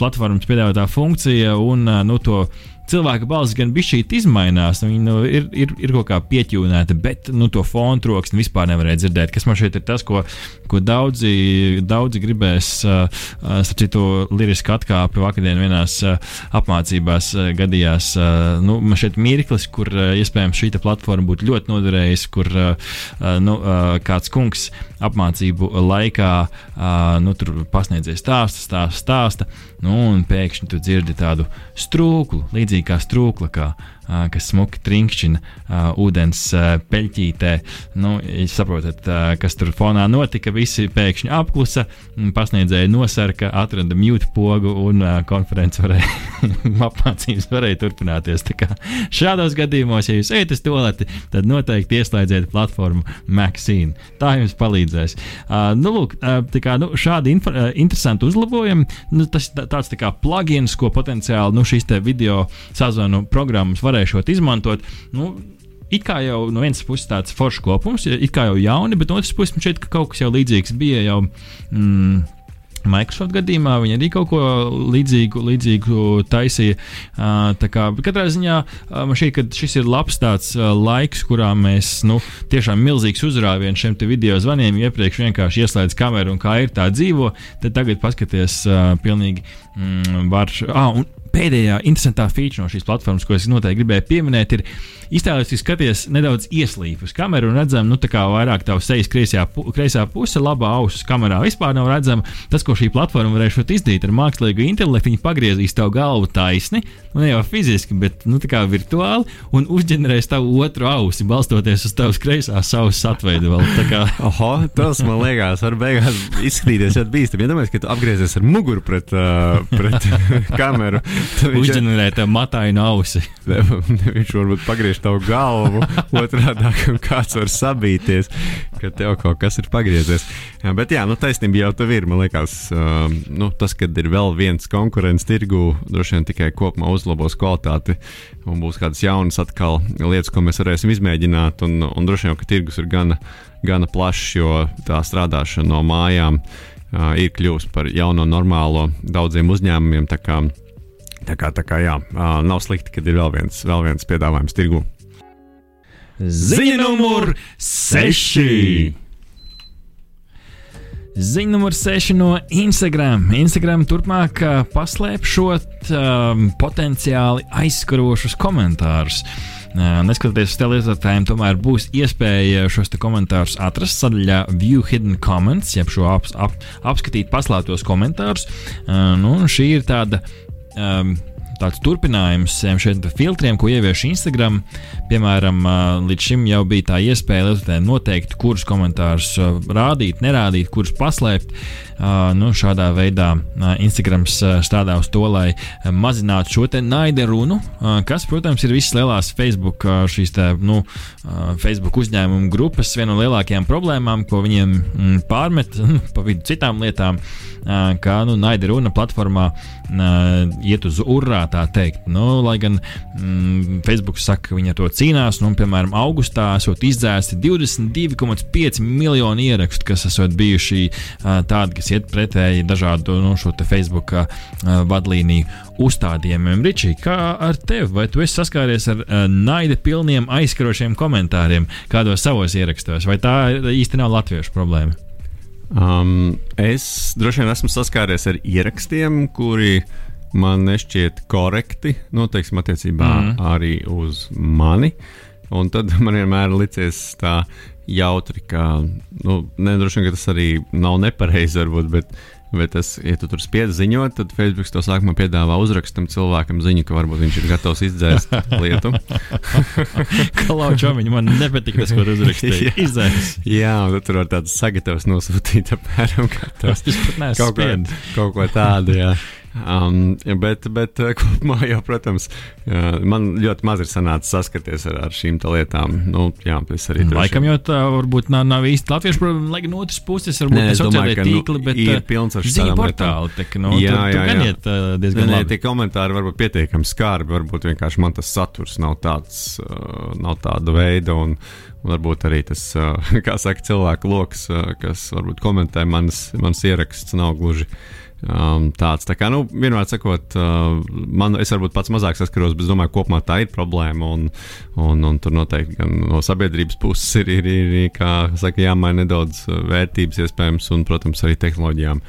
platformas piedāvātā funkcija un nu, to. Cilvēka balss gan bija šī izmainās, viņa nu, ir, ir, ir kaut kā pieķūnēta, bet nu, to fonu troksni vispār nevarēja dzirdēt. Kas man šeit ir tas, ko, ko daudzi, daudzi gribēs, uh, starp citu, liriski atkāpi vakardien vienās uh, apmācībās uh, gadījās. Uh, nu, man šeit mirklis, kur uh, iespējams šī platforma būtu ļoti noderējusi, kur uh, nu, uh, kāds kungs apmācību laikā uh, nu, tur pasniedzies stāstu, stāstu, stāsta, nu, un pēkšņi tu dzirdi tādu strūklu, līdzīgi kā strūkla, kā, kas smuki trinkšķina ūdens peļķītē. Nu, jūs saprotat, kas tur fonā notika. Visi pēkšņi apklusa, pasniedzēja nosarka, atrada mute pogu un konferences varēja, apmācības varēja turpināties. Šādos gadījumos, ja jūs ejat uz toleti, tad noteikti ieslēdziet platformu Maxine. Tā jums palīdzēs. Nu, lūk, kā, nu, šādi infa, uh, interesanti uzlabojumi. Nu, tas tā, tāds tā kā plugins, ko potenciāli nu, šīs video sazvanu programmas varēšot izmantot. Nu, it kā jau no vienas puses tāds foršs kopums, it kā jau jauni, bet no otras puses šeit ka kaut kas jau līdzīgs bija jau. Mm, Microsoft gadījumā viņi arī kaut ko līdzīgu, līdzīgu taisīja. Kā katrā ziņā man šķiet, ka šis ir labs tāds laiks, kurā mēs nu, tiešām milzīgs uzrāviens šiem video zvaniem iepriekš vienkārši ieslēdz kameru un kā ir tā dzīvo. Tad tagad paskaties, pilnīgi mm, var. Ah, un pēdējā interesantā feature no šīs platformas, ko es noteikti gribēju pieminēt, ir iztēloties, skaties nedaudz ieslīpus kameru un redzam, nu, tā kā vairāk tā sejas kreisajā, kreisā puse, labā ausis kamerā vispār nav redzama. Tas, ko šī platforma varēs izdarīt ar mākslīgu intelektu, viņi pagriezīs tavu galvu taisni, nu, ne jau fiziski, bet nu, virtuāli, un uzģenerēs tavu otru ausi, balstoties uz tavas kreisās ausis atveidu. Oho, tas man liekas, var beigās izskatīties ļoti bīstami. Iedomājieties, ja ka tu apgriezies ar muguru pret, uh, pret kameru. Uzģenerē tev matainu ausi. Viņš varbūt pagriež tavu galvu otrādi, kāds var sabīties, ka tev kaut kas ir pagriezies. Jā, bet jā, nu, taisnība jau tur ir. Man liekas, uh, nu, tas, ka ir vēl viens konkurents tirgu, droši vien tikai kopumā uzlabos kvalitāti un būs kādas jaunas atkal lietas, ko mēs varēsim izmēģināt. Un, un droši vien, ka tirgus ir gana, gana plašs, jo tā strādāšana no mājām uh, ir kļuvusi par jauno normālo daudziem uzņēmumiem. Tā kā, tā kā jā, nav slikti, ka ir vēl viens, vēl viens piedāvājums tirgu. Ziņa numur 6! Ziņa numur 6 no Instagram. Instagram turpmāk paslēpšot um, potenciāli aizskarošus komentārus. Neskatoties uz televizoriem, tomēr būs iespēja šos komentārus atrast sadaļā View Hidden Comments, jeb šo ap, ap, apskatīt paslēptos komentārus. Uh, nu, šī ir tāda um, tāds turpinājums šiem filtriem, ko ievieš Instagram. Piemēram, līdz šim jau bija tā iespēja lietotājiem noteikt, kurus komentārus rādīt, nerādīt, kurus paslēpt. Nu, šādā veidā Instagrams strādā uz to, lai mazinātu šo naida runu, kas, protams, ir visas lielās Facebook, šīs te, nu, Facebook uzņēmumu grupas viena no lielākajām problēmām, ko viņiem mm, pārmet pa vidu citām lietām ka nu, naida runa platformā iet uz urā, tā teikt. Nu, lai gan mm, Facebook saka, ka viņi ar to cīnās, nu, piemēram, augustā esot izdzēsti 22,5 miljoni ierakstu, kas esot bijuši tādi, kas iet pretēji dažādu nu, šo Facebook vadlīniju uzstādījumiem. Ričī, kā ar tevi? Vai tu esi saskāries ar naida pilniem aizskarošiem komentāriem kādos savos ierakstos, vai tā īsti nav latviešu problēma? Um, es droši vien esmu saskāries ar ierakstiem, kuri man nešķiet korekti, noteikti nu, attiecībā mm. arī uz mani. Un tad man vienmēr licies tā jautri, ka, nu, nedroši vien, ka tas arī nav nepareizi, varbūt, bet Bet tas, ja tu tur spiedzi ziņot, tad Facebook to sākumā piedāvā uzrakstam cilvēkam ziņu, ka varbūt viņš ir gatavs izdzēst lietu. Klaučo, viņa man nepatīk tas, ko uzrakstīja. Izdzēst. Jā, un tad tur var tāds sagatavs nosūtīt apmēram gatavs. kaut, ko, kaut ko tādu, jā. Um, bet, bet eh, kopumā jau, protams, man ļoti maz ir sanācis saskaties ar, ar šīm lietām. Nu, jā, es arī tur laikam jau tā varbūt nav, nav īsti latviešu problēma, lai gan otrs puses varbūt ne sociālajie nu, tīkli, bet ir eh, pilns ar ziņu portāli. Tek, nu, jā, tur, jā, jā. Iet, uh, diezgan ne, tie komentāri varbūt pietiekami skarbi, varbūt vienkārši man tas saturs nav tāds, nav tāda veida. Un, varbūt arī tas, kā saka, cilvēku lokus, kas varbūt komentē manas, manas ierakstus, nav gluži uh, Um, tāds tā kā, nu, vienmēr sakot, uh, man, es varbūt pats mazāk saskaros, bet es domāju, ka kopumā tā ir problēma. Un, un, un tur noteikti gan no sabiedrības puses ir, ir, ir, ir kā saka, jāmaina nedaudz vērtības, iespējams, un, protams, arī tehnoloģijām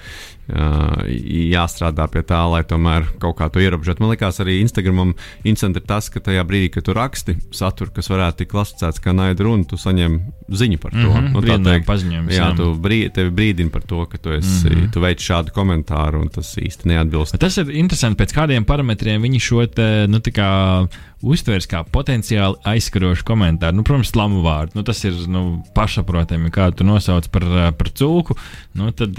jāstrādā pie tā, lai tomēr kaut kā to ierobežot. Man liekas, arī Instagramam interesanti ir tas, ka tajā brīdī, kad tu raksti saturu, kas varētu tikt klasificēts kā naida runa, tu saņem ziņu par to. Mm -hmm, nu, tā teikt, paziņojums. Jā, jā. tu brī, tevi brīdini par to, ka tu, esi, mm -hmm. tu veic šādu komentāru, un tas īsti neatbilst. Bet tas ir interesanti, pēc kādiem parametriem viņi šo te, nu, tā kā uztvers kā potenciāli aizskarošu komentāru. Nu, protams, slamu vārdu. Nu, tas ir nu, pašsaprotami, kā tu nosauc par, par cūku. Nu, tad,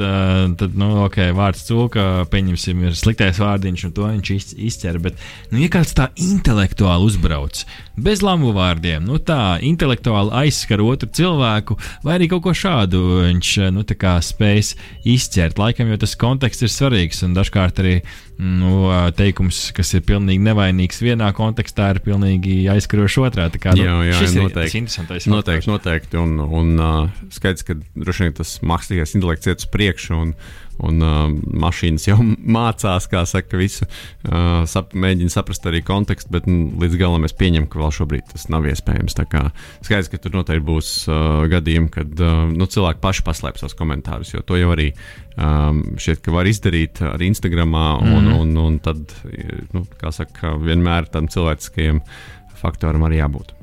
tad nu, ok, vārds cūka, pieņemsim, ir sliktais vārdiņš, un to viņš izķer. Bet, nu, ja kāds tā intelektuāli uzbrauc, bez lamu vārdiem, nu, tā intelektuāli aizskar otru cilvēku, vai arī kaut ko šādu viņš nu, spējas izķert. Laikam jau tas konteksts ir ir svarīgs. Un dažkārt arī nu, teikums, kas ir pilnīgi nevainīgs vienā kontekstā, ir pilnīgi aizskarošs otrā. Tā kā, nu, Jā, jā, šis ir noteikti. tas interesantais. Noteikti, noteikti. Un, un uh, skaidrs, ka droši vien tas mākslīgais intelekts iet uz priekšu. Un, Un uh, mašīnas jau mācās, kā saka, visu, uh, sap, mēģina saprast arī kontekstu, bet nu, līdz galam es pieņemu, ka vēl šobrīd tas nav iespējams. Skaidrs, ka tur noteikti būs uh, gadījumi, kad uh, nu, cilvēki paši paslēp savus komentārus, jo to jau arī um, šķiet, ka var izdarīt arī Instagram. Un, Mhm. un, un tad, nu, kā saka, vienmēr tam cilvēciskajam faktoram arī jābūt.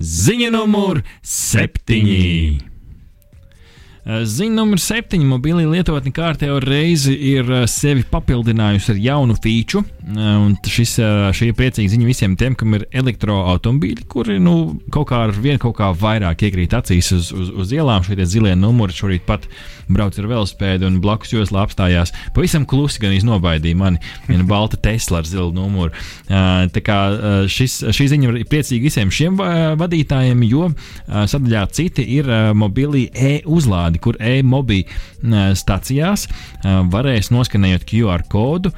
Ziņa numur septiņi. Ziņa numur septiņi. Mobilī lietotne kārtējo reizi ir eh, sevi papildinājusi ar jaunu feature. eh, šis, eh, šī ir priecīga ziņa visiem tiem, kam ir elektroautobīļi, kuri nu, kaut kā ar vien kaut kā vairāk iekrīt acīs uz, uz, uz ielām. Šie zilie numuri šorīt pat brauc ar velospēdu un blakus joslā apstājās. Pavisam klusi gan iznobaidīja mani viena balta Tesla ar zilu numuru. Eh, Tā kā eh, šis, šī ziņa ir priecīga visiem šiem va- vadītājiem, jo eh, sadaļā citi ir eh, mobili e-uzlādi, kur e-mobī eh, stacijās eh, varēs noskanējot QR kodu,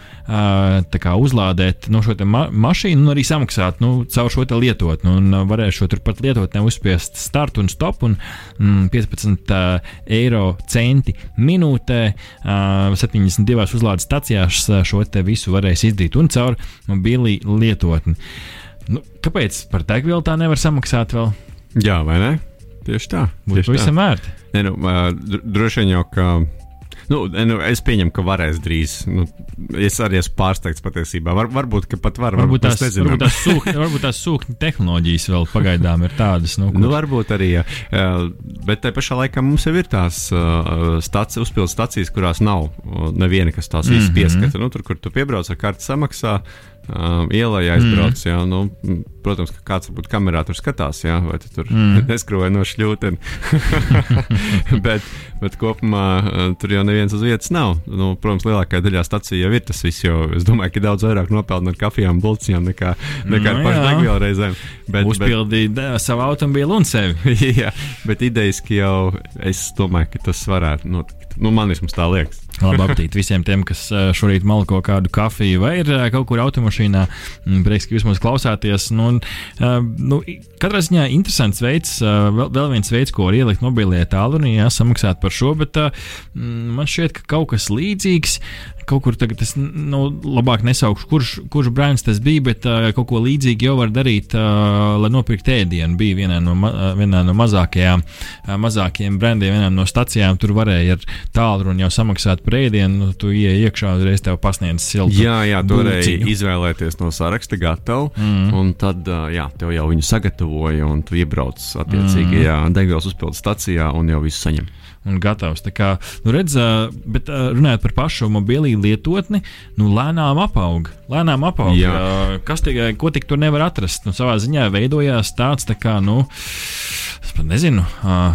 kā uzlādēt no šo te ma mašīnu un arī samaksāt nu, caur šo lietotni. Un eh, varēs šo turpat lietotnē uzspiest start un stop un mm, 15 eh, eiro centi minūtē. eh, 72 uzlādes stacijās šo visu varēs izdarīt un caur mobili lietotni. Nu, kāpēc par degvielu tā nevar samaksāt vēl? Jā, vai ne? Tieši tā. Būtu pavisam vērti. Nē, nu, droši vien jau, ka. Nu, nu, es pieņemu, ka varēs drīz. Nu, es arī esmu pārsteigts patiesībā. Var, varbūt, ka pat var. Varbūt mēs tās, varbūt tās, sūkņu, varbūt tās sūkņu tehnoloģijas vēl pagaidām ir tādas, nu, Nu, kur, varbūt arī, jā. Bet tajā pašā laikā mums jau ir tās staci, uzpildu stācijas, kurās nav neviena, kas tās visas Mhm. pieskata. Nu, tur, kur tu piebrauc ar kartes samaksā, uh, ielai aizbrauc. Mhm. Jā, nu, protams, ka kāds varbūt kamerā tur skatās, jā, vai tu tur Mhm. neskrūvē no šļūteni. bet, bet kopumā uh, tur jau neviens uz vietas nav. Nu, protams, lielākajā daļā stācijā jau ir tas viss, jo es domāju, ka daudz vairāk nopelna ar kafijām, bulciņām nekā, nekā Nu, ar pašu jā. degvielu reizēm. Bet, uzpildīt bet... savu automobīlu un sevi. Jā, bet idejaski jau es domāju, ka tas varētu notikt. Nu, man vismaz tā liekas. Labi, aptīt visiem tiem, kas šorīt malko kādu kafiju vai ir kaut kur automašīnā. Mm, Prieks, ka jūs mūs klausāties. Nu, nu, katrā ziņā interesants veids, vēl, vēl viens veids, ko var ielikt mobilajā tālrunī, samaksāt par šo, bet mm, man šķiet, ka kaut kas līdzīgs. Kaut kur tagad es nu, labāk nesaukšu, kurš, kurš brands tas bija, bet uh, kaut ko līdzīgu jau var darīt, uh, lai nopirktu ēdienu. Bija vienā no, ma vienā no mazākajām, uh, mazākajiem brandiem, vienā no stacijām. Tur varēja ar tālruni jau samaksāt par ēdienu. Nu, tu ieej iekšā, uzreiz tev pasniedz siltu. Jā, jā, tu varēji izvēlēties no saraksta gatavu, mm. un tad ā, jā, tev jau viņu sagatavoja, un tu iebrauc attiecīgajā mm. degvielas uzpildes stacijā un jau visu saņem. Un gatavs. Tā Kā, nu redz, bet runājot par pašu mobilī lietotni, nu, lēnām apaug. Lēnām apaug. Jā. Kas tikai, ko tik tur nevar atrast? Nu, savā ziņā veidojās tāds, tā kā, nu, es pat nezinu,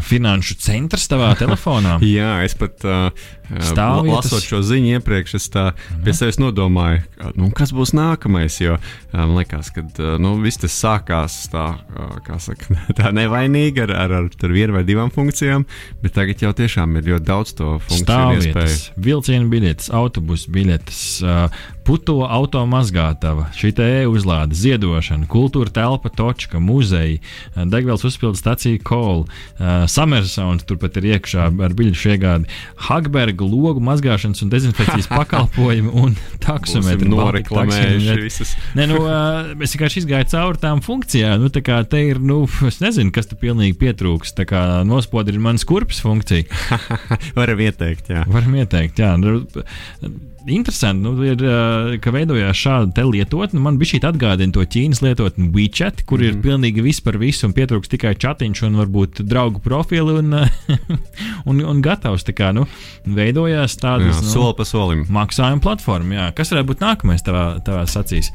finanšu centrs tavā telefonā. Jā, es pat uh, Stāvvietas. lasot šo ziņu iepriekš, es tā Mhm. pie sevis nodomāju, nu, kas būs nākamais. Jo man liekas, ka nu, viss tas sākās tā, saka, tā nevainīgi ar, ar, ar tur vienu vai divām funkcijām, bet tagad jau tiešām ir ļoti daudz to funkciju. Stāvvietas, vilcienu biļetes, autobusu biļetes, puto auto mazgātava, šī te e-uzlāde, ziedošana, kultūra telpa, točka, muzeja, degvielas uzpildes stacija Kola, Summersons turpat ir iekšā ar biļešu iegādi, Hagberga logu mazgāšanas un dezinfekcijas pakalpojumu un taksometru. Noreklamējuši visas. Nē, nu, es vienkārši izgāju cauri tām funkcijām. Nu, tā kā te ir, nu, es nezinu, kas te pilnīgi pietrūks. Tā kā nospodri ir mans kurpes funkcija. Varam ieteikt, jā. Varam ieteikt, jā. Nu, Interesanti, nu, ir, ā, ka veidojās šāda lietotne. Man bija šī atgādina to Ķīnas lietotni WeChat, kur mm. ir pilnīgi viss par visu, un pietrūks tikai chatiņš un varbūt draugu profili un, un, un gatavs. Tā kā nu, veidojās jā tādas nu, soli pa solim. maksājuma platforma. Jā. Kas varētu būt nākamais tavā, tavā acīs?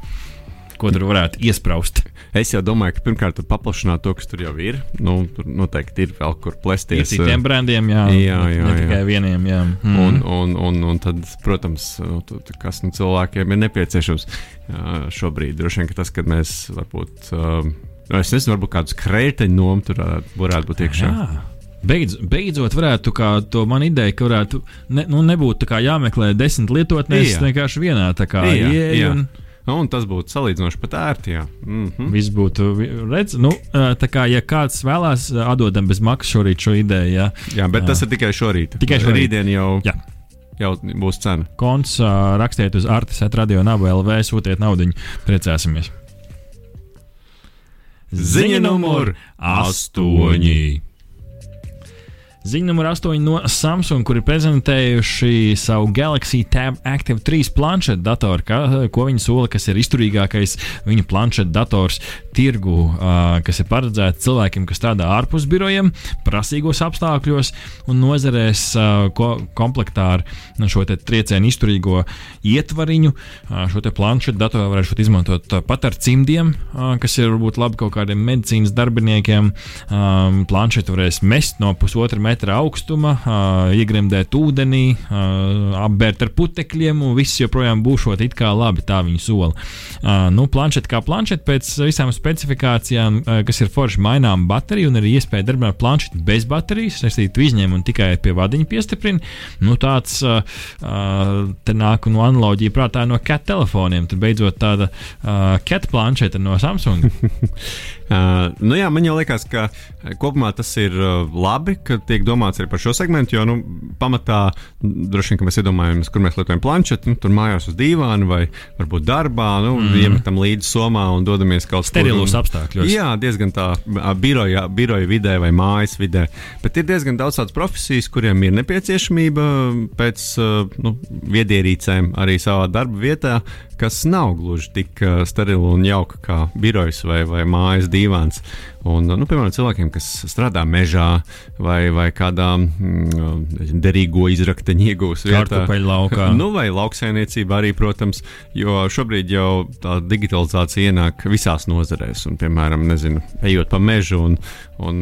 Ko tur varētu iesprāst? Es jau domāju, ka pirmkārt paplašināt to, kas tur jau ir. Nu, tur noteikti ir vēl kur Ir plēsties. citiem brandiem, jā, Jā, jā, ne jā. tikai vieniem. Jā. Mm. Un, un, un, un tad, protams, nu, kas nu, cilvēkiem ir nepieciešams jā, šobrīd, droši vien ka tas, ka mēs varbūt, um, es nezinu, varbūt kādus krēteņu nomu tur varētu, varētu būt iekšā. Jā. Beidz, beidzot, varētu kā to man ideja, ka varētu ne, nu, nebūt jāmeklē desmit lietotnēs, vienkārši vienā tā kā ieeja. Un... Un tas būtu salīdzinoši pat ērti. Mm -hmm. Viss būtu redzams. Nu, tā kā, ja kāds vēlās, atdodam bez maksas šorīt šo ideju. Jā, jā bet jā. tas ir tikai šorīt. Tikai šorīt. Rītdien jau. Jā. Jau būs cena. Konts uh, rakstiet uz Artis, Radio Naba LV, sūtiet naudu, priecāsimies. Ziņa numur 8. Ziņa numur 8 no Samsung, kuri prezentējuši savu Galaxy Tab Active 3 planšetu datoru, ka, ko viņi sola, kas ir izturīgākais viņu planšetu dators tirgu, uh, kas ir paredzēts cilvēkiem, kas strādā ārpus birojiem, prasīgos apstākļos un nozarēs uh, ko, komplektā ar šo triecienu izturīgo ietvariņu. Uh, šo planšetu datoru varēšu izmantot pat ar cimdiem, uh, kas ir varbūt labi kaut kādiem medicīnas darbiniekiem. Um, planšetu varēs mest no pusotra metra metra augstuma, iegremdēt ūdenī, apbērt ar putekļiem, un viss joprojām būšot it kā labi, tā viņi sola. Nu, planšeta kā planšeta pēc visām specifikācijām, kas ir forši mainām bateriju, un arī iespēja darbināt planšetu bez baterijas, saistītu izņem un tikai pie vadiņa piestiprina. Nu, tāds te nāk no analoģija prātā no cat telefoniem. Tad beidzot tāda cat planšeta no Samsung. Uh, nu jā, man liekas, ka kopumā tas ir uh, labi, ka tiek domāts arī par šo segmentu. Jo nu, pamatā droši vien mēs iedomājamies, kur mēs lietojam planšeti, nu, tur mājās uz dīvāna vai varbūt darbā, nu, mm. iemetam līdzi somā un dodamies kaut kur sterilos apstākļos. Jā, diezgan tā biroja, biroja vidē vai mājas vidē. Bet ir diezgan daudz tādas profesijas, kuriem ir nepieciešamība pēc nu, viedierīcēm arī savā darba vietā, kas nav gluži tik sterila un jauka kā birojas vai, vai mājas dīvāns. Un, nu, piemēram, cilvēkiem, kas strādā mežā vai, vai kādā mm, derīgo izrakteņa iegūs vietā, laukā. nu, vai lauksainiecībā arī, protams, jo šobrīd jau tā digitalizācija ienāk visās nozarēs. Un, piemēram, nezinu, ejot pa mežu un, un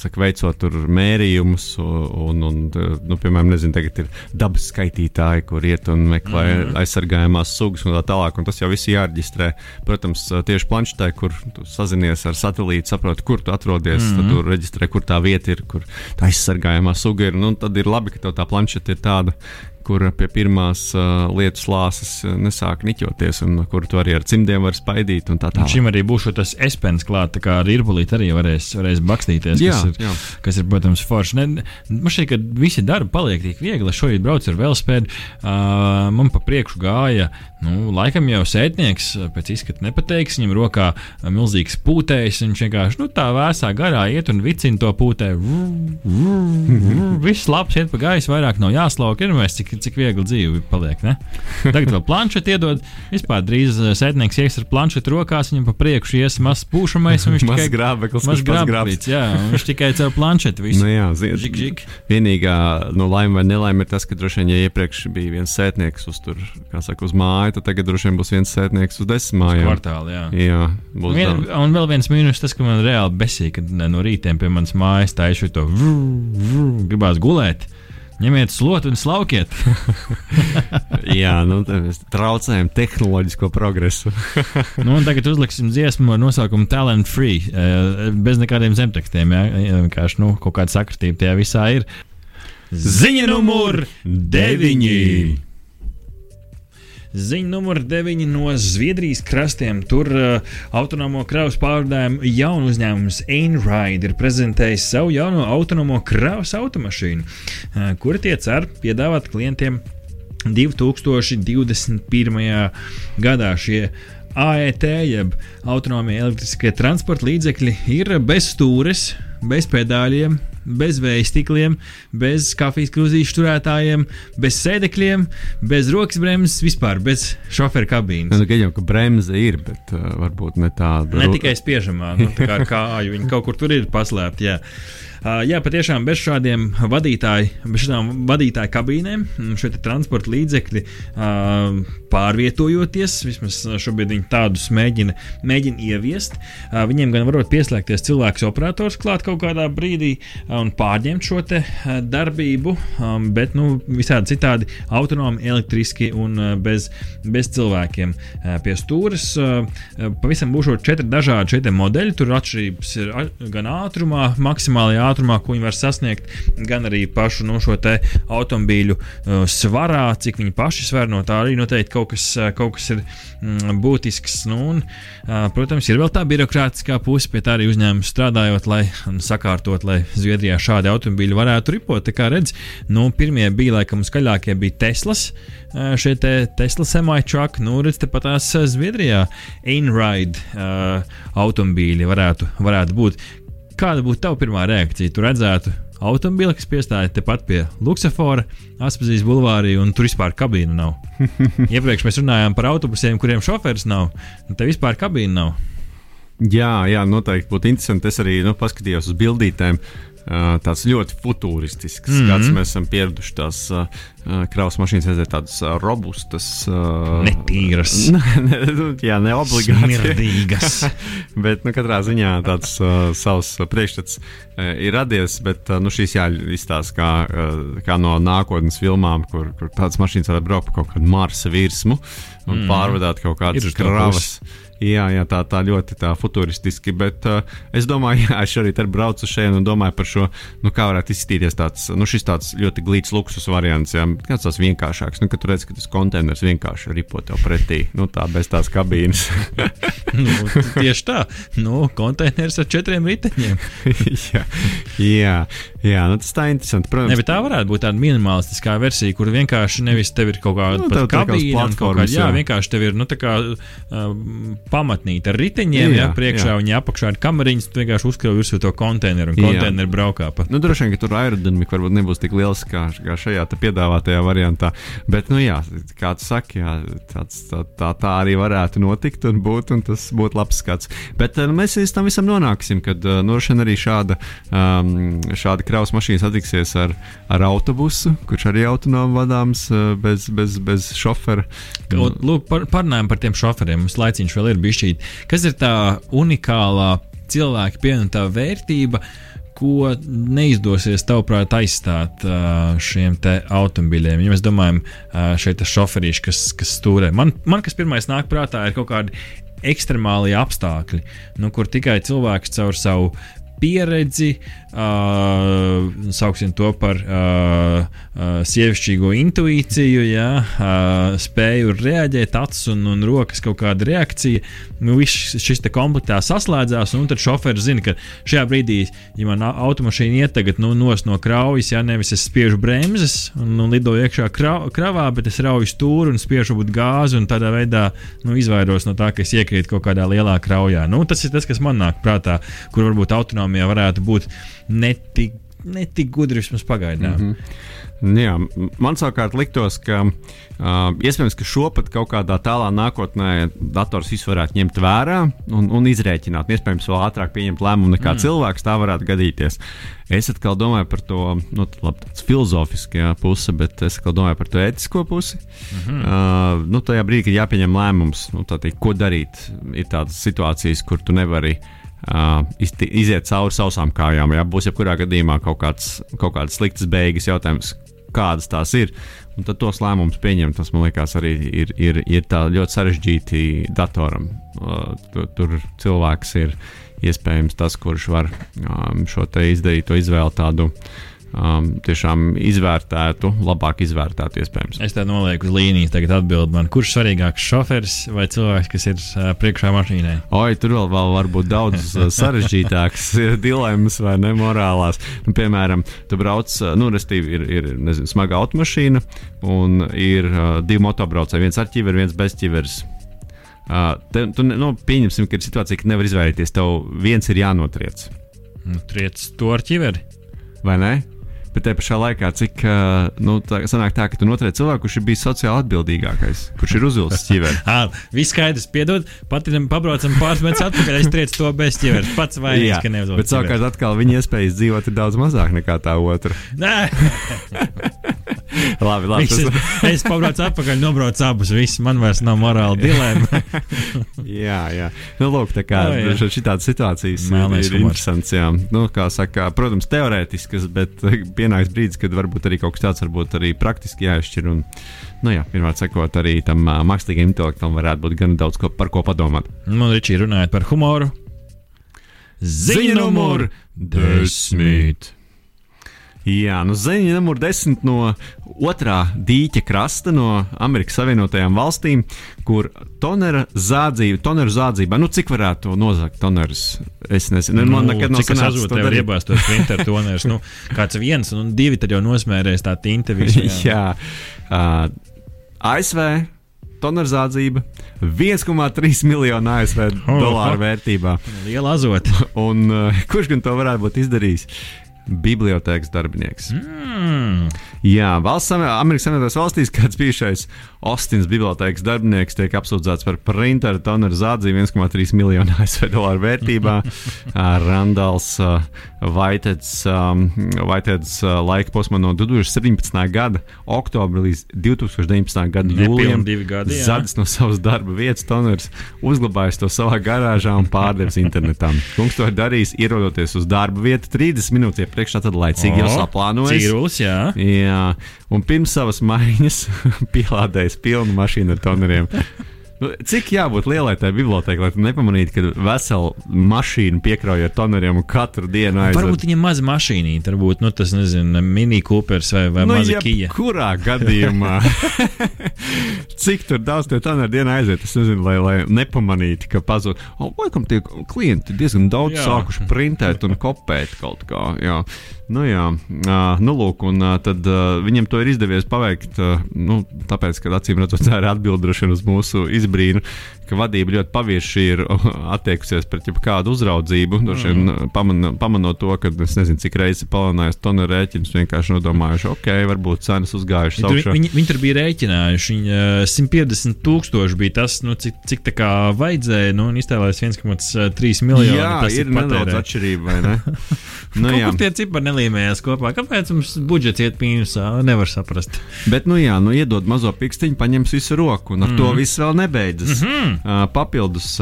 saka, veicot tur mērījumus, un, un nu, piemēram, nezinu, tagad ir dabas skaitītāji, kur iet un meklē mm. aizsargājumās sugas un tā tālāk, un tas jau viss jāreģistrē. Protams, tieši planšetē, kur sazinies ar satelītu satelītu, saproti, kur tu atrodies. Mm -hmm. Tad tu reģistrē, kur tā vieta ir, kur tā aizsargājamā suga ir. Nu, tad ir labi, ka tev tā planšeta ir tāda, kur pie pirmās uh, lietu slāpes uh, nesāk niķoties, un kur tu arī ar cimdiem vari spaidīt. Tā tā. Šim arī būs tas espens klāts, kā ar īrbulīti arī varēs, varēs bakstīties. Jā, kas, ir, jā. kas ir, protams, forši. Ne, man šķiet, ka visi darbi paliek tik viegli. Šorīt braucu ar velospēdu, uh, man pa priekšu gāja. Nu, laikam jau sētnieks, pēc izskata nepateiks, viņam rokā milzīgs pūtējs. Viņš vienkārši nu, tā vēsā garā iet un vicina to pūtē. Viss labs iet pa gaisu, vairāk nav jāslauka. Ir mēs cik cik, cik viegli dzīve paliek. Ne? Tagad vēl planšeti iedod. Vispār drīz eh, sēdnieks ies ar planšetu rokās, viņam pa priekšu ies mazs pūšamais. Viņš tikai grābeklis, mazs grābeklis. Jā, viņš tikai caur planšetu visu. Nu, jā, zin, žik, žik. Vienīgā nu, laime vai nelaime ir tas, ka droši vien, ja iepriekš bija viens sētnieks uz, tur, saka, uz māju, tad tagad droši vien būs viens sētnieks uz desmit mājām. Kvartāli, jā. jā būs Vien, un vēl viens mīnus tas, ka man reāli besīk, kad no rītiem pie manas mājas taišu to gribās gulēt. Ņemiet slotu un slaukiet. Jā, nu, traucējam tehnoloģisko progresu. nu, tagad uzliksim dziesmu ar nosaukumu Talent Free, eh, bez nekādiem zemtekstiem. Jā, vienkārši nu, kaut kāda sakritība tajā visā ir. Ziņa numur 9! Ziņa numur 9 no Zviedrijas krastiem. Tur uh, autonomo kravas pārvadājumu jaunu uzņēmums Einride ir prezentējis savu jauno autonomo kravas automašīnu, uh, kura tie cer piedāvāt klientiem 2021. gadā. Šie AET, jeb autonomie elektriskie transporta līdzekļi, ir bez stūres, bez pedāļiem, bez vēja stikliem, bez kafijas krūzīšu turētājiem, bez sēdekļiem, bez rokas bremzes, vispār bez šofera kabīnes. Nu, jau ka bremze ir, bet uh, varbūt ne tāda. Ne tikai spiežamā, nu, tā kā kāju. Viņa kaut kur tur ir paslēpta. Uh, jā, patiešām bez šādiem vadītāju, bez šādām vadītāju kabīnēm, šie transporta līdzekļi pārvietojoties, vismaz šobrīd viņi tādus mēģina, mēģina ieviest. Viņiem gan varot pieslēgties cilvēks operators klāt kaut kādā brīdī un pārņemt šo darbību, bet nu, visādi citādi autonomi, elektriski un bez, bez cilvēkiem pie stūres. Pavisam būs četri dažādi modeļi. Tur atšķirības ir gan ātrumā, maksimālajā ātrumā, ko viņi var sasniegt, gan arī pašu no šo automobīļu uh, svarā, cik viņi paši sver no tā arī noteikti kaut kas, uh, kaut kas ir mm, būtisks. Nu, un, uh, protams, ir vēl tā birokrātiskā puse, pie tā arī uzņēmums strādājot, lai sakārtot, lai Zviedrijā šādi automobīļi varētu ripot. Tā kā redz, nu, pirmie bija laikam skaļākie bija Teslas, uh, šie te Tesla semi-truck, nu, redz, tepat tās Zviedrijā Einride uh, automobīļi varētu, varētu būt. Kāda būtu tava pirmā reakcija? Tu redzētu automobīli, kas piestāja tepat pie Luksafora, Aspazīs bulvārī, un tur vispār kabīna nav. Iepriekš mēs runājām par autobusiem, kuriem šoferis nav, un te vispār kabīna nav. Jā, jā, noteikti būtu interesanti. Es arī nu, paskatījos uz bildītēm. Uh, tāds ļoti futuristisks mm -hmm. skats. Mēs esam pieraduši tās uh, kravas mašīnas, redzēt tādas robustas, uh, netīras. ne, jā, ne obligāti. Smirdīgas. bet, nu, katrā ziņā tāds uh, savs priekšstats ir radies, bet nu, šīs jā, izstāsta kā, kā no nākotnes filmām, kur, kur tādas mašīnas varētu braukt pa kaut kādu Marsa virsmu un mm. pārvadāt kaut kādas kravas. Pusi. Jā, jā, tā, tā ļoti tā futuristiski, bet uh, es domāju, jā, es arī braucu šeit un domāju par šo, nu, kā varētu izskatīties tāds, nu, šis tāds ļoti glīts luksus variants, jā, kāds tāds vienkāršāks, nu, kad tu redz, ka tas konteiners vienkārši ripo tev pretī, nu, tā bez tās kabīnes. nu, tieši tā, nu, konteiners ar četriem riteņiem. jā, jā, jā, nu, tas tā interesanti, protams. Ne, bet tā varētu būt tāda minimalistiskā versija, kur vienkārši nevis tev ir kaut kāda nu, kabīne, kaut kāda, jā, jā, vienkārši tev ir, nu, tā kā, um, pamatnīte ar riteņiem, jā, jā, priekšā jā. viņa apakšā ir kameriņas, tu vienkārši uzkrāj virsū to konteineru un konteineru braukā pa. Nu, droši vien, ka tur aerodinamika varbūt nebūs tik liels kā, kā šajā piedāvātajā variantā. Bet, nu jā, kā tu saki, jā, tāds, tā, tā, tā arī varētu notikt un būt, un tas būtu labs skats. Bet nu, mēs līdz tam visam nonāksim, kad uh, nu, arī šāda, um, šāda kravas mašīna satiksies ar, ar autobusu, kurš arī autonomi vadāms uh, bez, bez, bez šofera. Lūk, par, parunājam par tiem šoferiem. Mums laiciņš vēl ir bijis. Kas ir tā unikālā cilvēka pievienotā vērtība? ko neizdosies, tavuprāt, aizstāt šiem automobiļiem. Ja mēs domājam, šeit ir šoferīši, kas, kas stūrē. Man, man kas pirmais nāk prātā, ir kaut kādi ekstremāli apstākļi, nu, kur tikai cilvēks caur savu pieredzi, uh, sauksim to par uh, uh, sievišķīgo intuīciju, ja, uh, spēju reaģēt, acis un, un rokas kaut kāda reakcija. Nu, viss šis te komplektā saslēdzās, un tad šoferis zina, ka šajā brīdī, ja man automašīna iet tagad nu, no kraujas, ja nevis es spiežu bremzes un, un lidoju iekšā krav, kravā, bet es rauju stūri un spiežu būt gāzi un tādā veidā nu, izvairos no tā, ka es iekrītu kaut kādā lielā kraujā. Nu, tas ir tas, kas man nāk prātā, kur varbūt autonomija uzņēmumiem varētu būt netik, netik gudri vismaz pagaidām. Mm -hmm. Jā, man savukārt liktos, ka uh, iespējams, ka šo pat kaut kādā tālā nākotnē dators visu varētu ņemt vērā un, un izrēķināt. Iespējams, vēl ātrāk pieņemt lēmumu nekā mm. cilvēks tā varētu gadīties. Es atkal domāju par to nu, labi, filozofiskajā pusi, bet es atkal domāju par to ētisko pusi. Mm -hmm. uh, nu, tajā brīdī, kad jāpieņem lēmums, nu, teikt, ko darīt, ir tādas situācijas, kur tu nevari uh, iziet cauri sausām kājām. Jā, būs jebkurā gadījumā kaut, kāds, kaut kādas sliktas beigas jautājums, kādas tās ir. Un tad tos lēmumus pieņemt, tas man liekas, arī ir, ir, ir ļoti sarežģīti datoram. Uh, tur, tur cilvēks ir iespējams tas, kurš var um, šo izdarīto izvēli tādu uh, um, tiešām izvērtētu, labāk izvērtētu iespējams. Es te nolieku uz līnijas, tagad atbild man, kurš svarīgāks šoferis vai cilvēks, kas ir uh, priekšā mašīnai? Oi, tur vēl, vēl var būt daudz uh, sarežģītākas dilemmas vai nemorālās. Nu, piemēram, tu brauc, uh, nu, restīvi ir, ir nezinu, smaga automašīna un ir uh, divi motobraucēji, viens ar ķiveri, viens bez ķiveres. Uh, te, tu, nu, pieņemsim, ka ir situācija, ka nevar izvairīties. Tev viens ir jānotriec. Nu, triec to ar ķiveri. Vai ne? Bet te pašā laikā, cik nu, tā, sanāk tā, ka tu notriec cilvēku, kurš ir bijis sociāli atbildīgākais, kurš ir uzvilcis ķiveri. viss skaidrs, piedod, pat ja pabraucam metrus atpakaļ, es triecu to bez ķiveres. Pats vainīgs, ka neuzvilcis. Bet savukārt atkal viņa iespējas dzīvot ir daudz mazāk nekā tā otra. Labi, labi. Viss, tas... es, pabraucu atpakaļ, nobraucu abus. Viss, man vairs nav morāla dilēma. jā, jā. Nu, lūk, tā kā oh, šādas situācijas Melnais ir, ir interesants. Jā. Nu, kā saka, protams, teorētiskas, bet pienāks brīdis, kad varbūt arī kaut kas tāds varbūt arī praktiski jāizšķir. Un, nu, jā, pirmā sakot, arī tam uh, mākslīgam intelektam varētu būt gan daudz ko, par ko padomāt. Nu, Ričī, runājot par humoru. ziņa numur desmit. Jā, nu ziņa numur desmit no otrā dīķa krasta, no Amerikas Savienotajām valstīm, kur tonera zādzība, toneru zādzība, nu cik varētu to nozagt tonerus? Es nezinu, Nu, man nekad nav es sanācis azot to tev iebāzt tos printer tonerus. Nu, kāds viens un divi tad jau nosmērēs tā tinte visu. Jā, uh, ASV toneru zādzība 1,3 miljonu ASV dolāru vērtībā. Liela azota. Un uh, kurš gan to varētu būt izdarījis? Bibliotēkas darbinieks. Mm. Jā, valsts, Amerikas Savienotās valstīs kāds bijušais Ostins bibliotēkas darbinieks tiek apsūdzēts par printeru toneru zādzību 1,3 miljonu ASV dolāru vērtībā. Randals Vaiteds uh, laika posmā no 2017. gada oktobra līdz 2019. gada jūlijam zadis no savas darba vietas toneris, uzglabājis to savā garāžā un pārdevis internetā. Kungs to ir darījis, ierodoties uz darba vietu 30 minūtes iepriekš, tad laicīgi jau saplānojis. Cīrulis, jā. Jā, un pirms savas maiņas pielādējis pilnu mašīnu ar toneriem. Nu, Cik jābūt lielai tai bibliotekai, lai tu nepamanītu, ka veselu mašīnu piekrauj ar toneriem un katru dienu aizved? Varbūt viņam maza mašīnīte, varbūt nu, tas nezinu, mini Coopers vai, vai nu, maza Kija. Kurā gadījumā? Cik tur daudz tie toneri dienā aiziet? Es nezinu, lai, lai nepamanītu, ka pazūd. Laikam tie klienti diezgan daudz jā. sākuši printēt un kopēt kaut kā. Jā. Nu, jā, nu, lūk, un tad viņam to ir izdevies paveikt. Nu, tāpēc, ka acīm redzot, tā ir atbildēšana uz mūsu izbrīnu, ka vadība ļoti pavieši ir attiekusies pret jebkādu uzraudzību. Mm. Paman, pamanot to, ka es nezinu, cik reizes palielinājis tonu rēķinus, vienkārši nodomājuši, ok, varbūt cenas uzgājušas Viņi tur, augšā. viņi, viņi tur bija rēķinājuši. Viņi, uh, 150 tūkstoši bija tas, nu, cik, cik tā kā vajadzēja. Nu, un iztēlējās 1,3 miljonu. Jā, tas ir nedaudz atšķirība, vai ne? nu, jā. kur tie cipari nelīmējās kopā. Kāpēc mums budžets iet mīnusā? Nevar saprast. Bet, nu jā, nu iedod mazo pikstiņu, paņems visu roku, un ar mm. to viss vēl nebeidzas. Mm -hmm. Papildus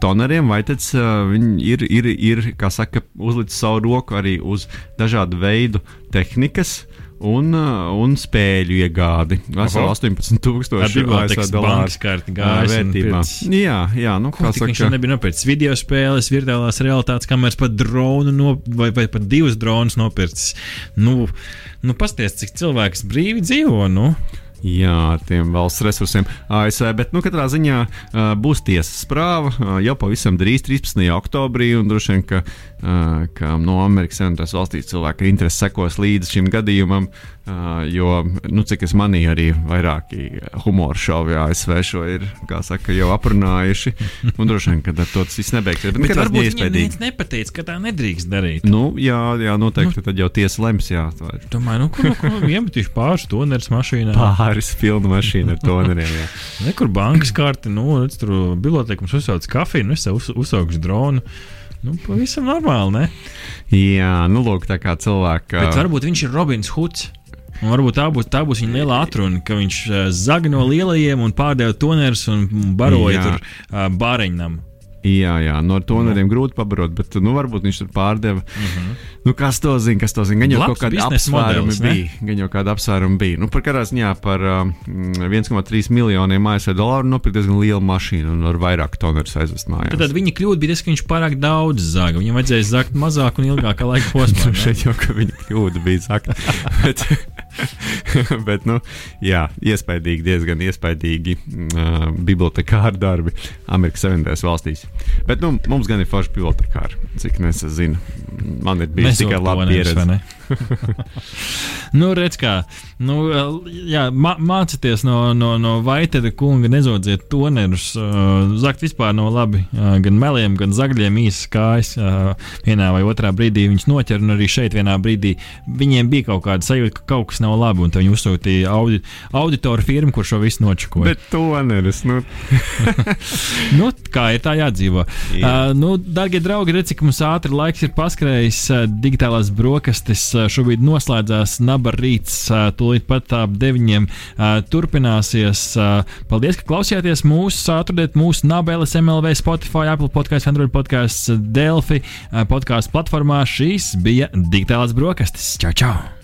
toneriem, vai uh, viņi ir, ir, ir, kā saka, uzlicis savu roku arī uz dažādu veidu tehnikas. Un, un spēļu iegādi. Veseli Oho. 18,000 Ar bibliotekas bankas karti gājis un vērtībā. pircis. Jā, jā, nu, kā viņš saka, jau nebija nopircis video spēles, virtuālās realitātes kameras, pat dronu no, vai, vai pat divus dronus nopircis. Nu, nu pasties, cik cilvēks brīvi dzīvo. Nu. Jā, ar tiem valsts resursiem ASV. Bet, nu, katrā ziņā uh, būs tiesas prāva uh, jau pavisam drīz, 13. oktobrī. Droši vien, ka, uh, ka no Amerikas Savienotās valstīs cilvēki interesi sekos līdzi šim gadījumam. Uh, jo, nu, cik es manīju, arī vairāki humora šovi ASV šo ir, saka, jau aprunājuši. Un droši vien, ka ar to tas viss nebeigsies. Bet, Bet varbūt viņam neviens nepateica, ka tā nedrīkst darīt. Nu, jā, jā, noteikti. Tad jau tiesa lems, jā. Domāju, nu, kur, nu, kur iemetīšu pāris toneris mašīnā. Pāris pilnu mašīnu ar toneriem. jā. Nekur bankas karte, nu, tur bibliotekums uzsauc kafiju, nu, es uz, uzsaukšu dronu. Nu, pavisam normāli, ne? Jā, nu, lūk, tā kā cilvēki. Bet varbūt viņš ir Robins Huds. Un varbūt tā būs, tā būs viņa lielā atruna, ka viņš uh, zaga no lielajiem un pārdeva tonerus un baroja Jā. tur uh, bāriņnam. Jā, jā, no toneriem grūti pabarot, bet nu, varbūt viņš tur pārdeva. Mm -hmm. Nu, kas to zina? Kas to zina? Gan jau Labs kaut kāda biznesa apsvērumi modelis, ne? bija. Gan jau kāda apsvērumi bija. Nu, par kādā ziņā par um, 1,3 miljoniem ASV dolāru nopirkt diezgan lielu mašīnu un ar vairāk tonerus aizvest mājās. Tad, tad viņa kļūda bija tas, ka viņš pārāk daudz zaga. Viņam vajadzēja zagt mazāk un ilgākā laika posmā. ne? Šeit jau ka viņa kļūda bija sakta. bet, bet, nu, jā, iespaidīgi, diezgan iespaidīgi uh, bibliotekāri darbi Amerikas Savienotajās valstīs. Bet nu, mums gan ir forši bibliotekāri, cik nu es zinu. Man ir bijusi tikai laba pieredze. nu, redz, kā. Nu, jā, mā, mācieties no, no, no Vaitera kunga, nezodziet tonerus. Uh, zakt vispār nav labi. Uh, gan meliem, gan zagļiem īsas kājas. Uh, vienā vai otrā brīdī viņus noķer, un arī šeit vienā brīdī viņiem bija kaut kāda sajūta, ka kaut kas nav labi, un viņi uzsūtīja audi, auditoru firmu, kur šo visu nočakoja. Bet toneris, nu, nu, kā ir tā jādzīvo. Jā. Uh, nu, darbie draugi, redziet, cik mums ātri laiks ir paskrējis. Uh, digitālās brokastis šobrīd noslēdzās. Naba rīts tūlīt pat ap deviņiem turpināsies. Paldies, ka klausījāties mūsu, atradiet mūsu Nabeles, MLV, Spotify, Apple podkāstu, Android podkāstu, Delphi podkāstu platformā. Šīs bija digitālās brokastis. Čau, čau!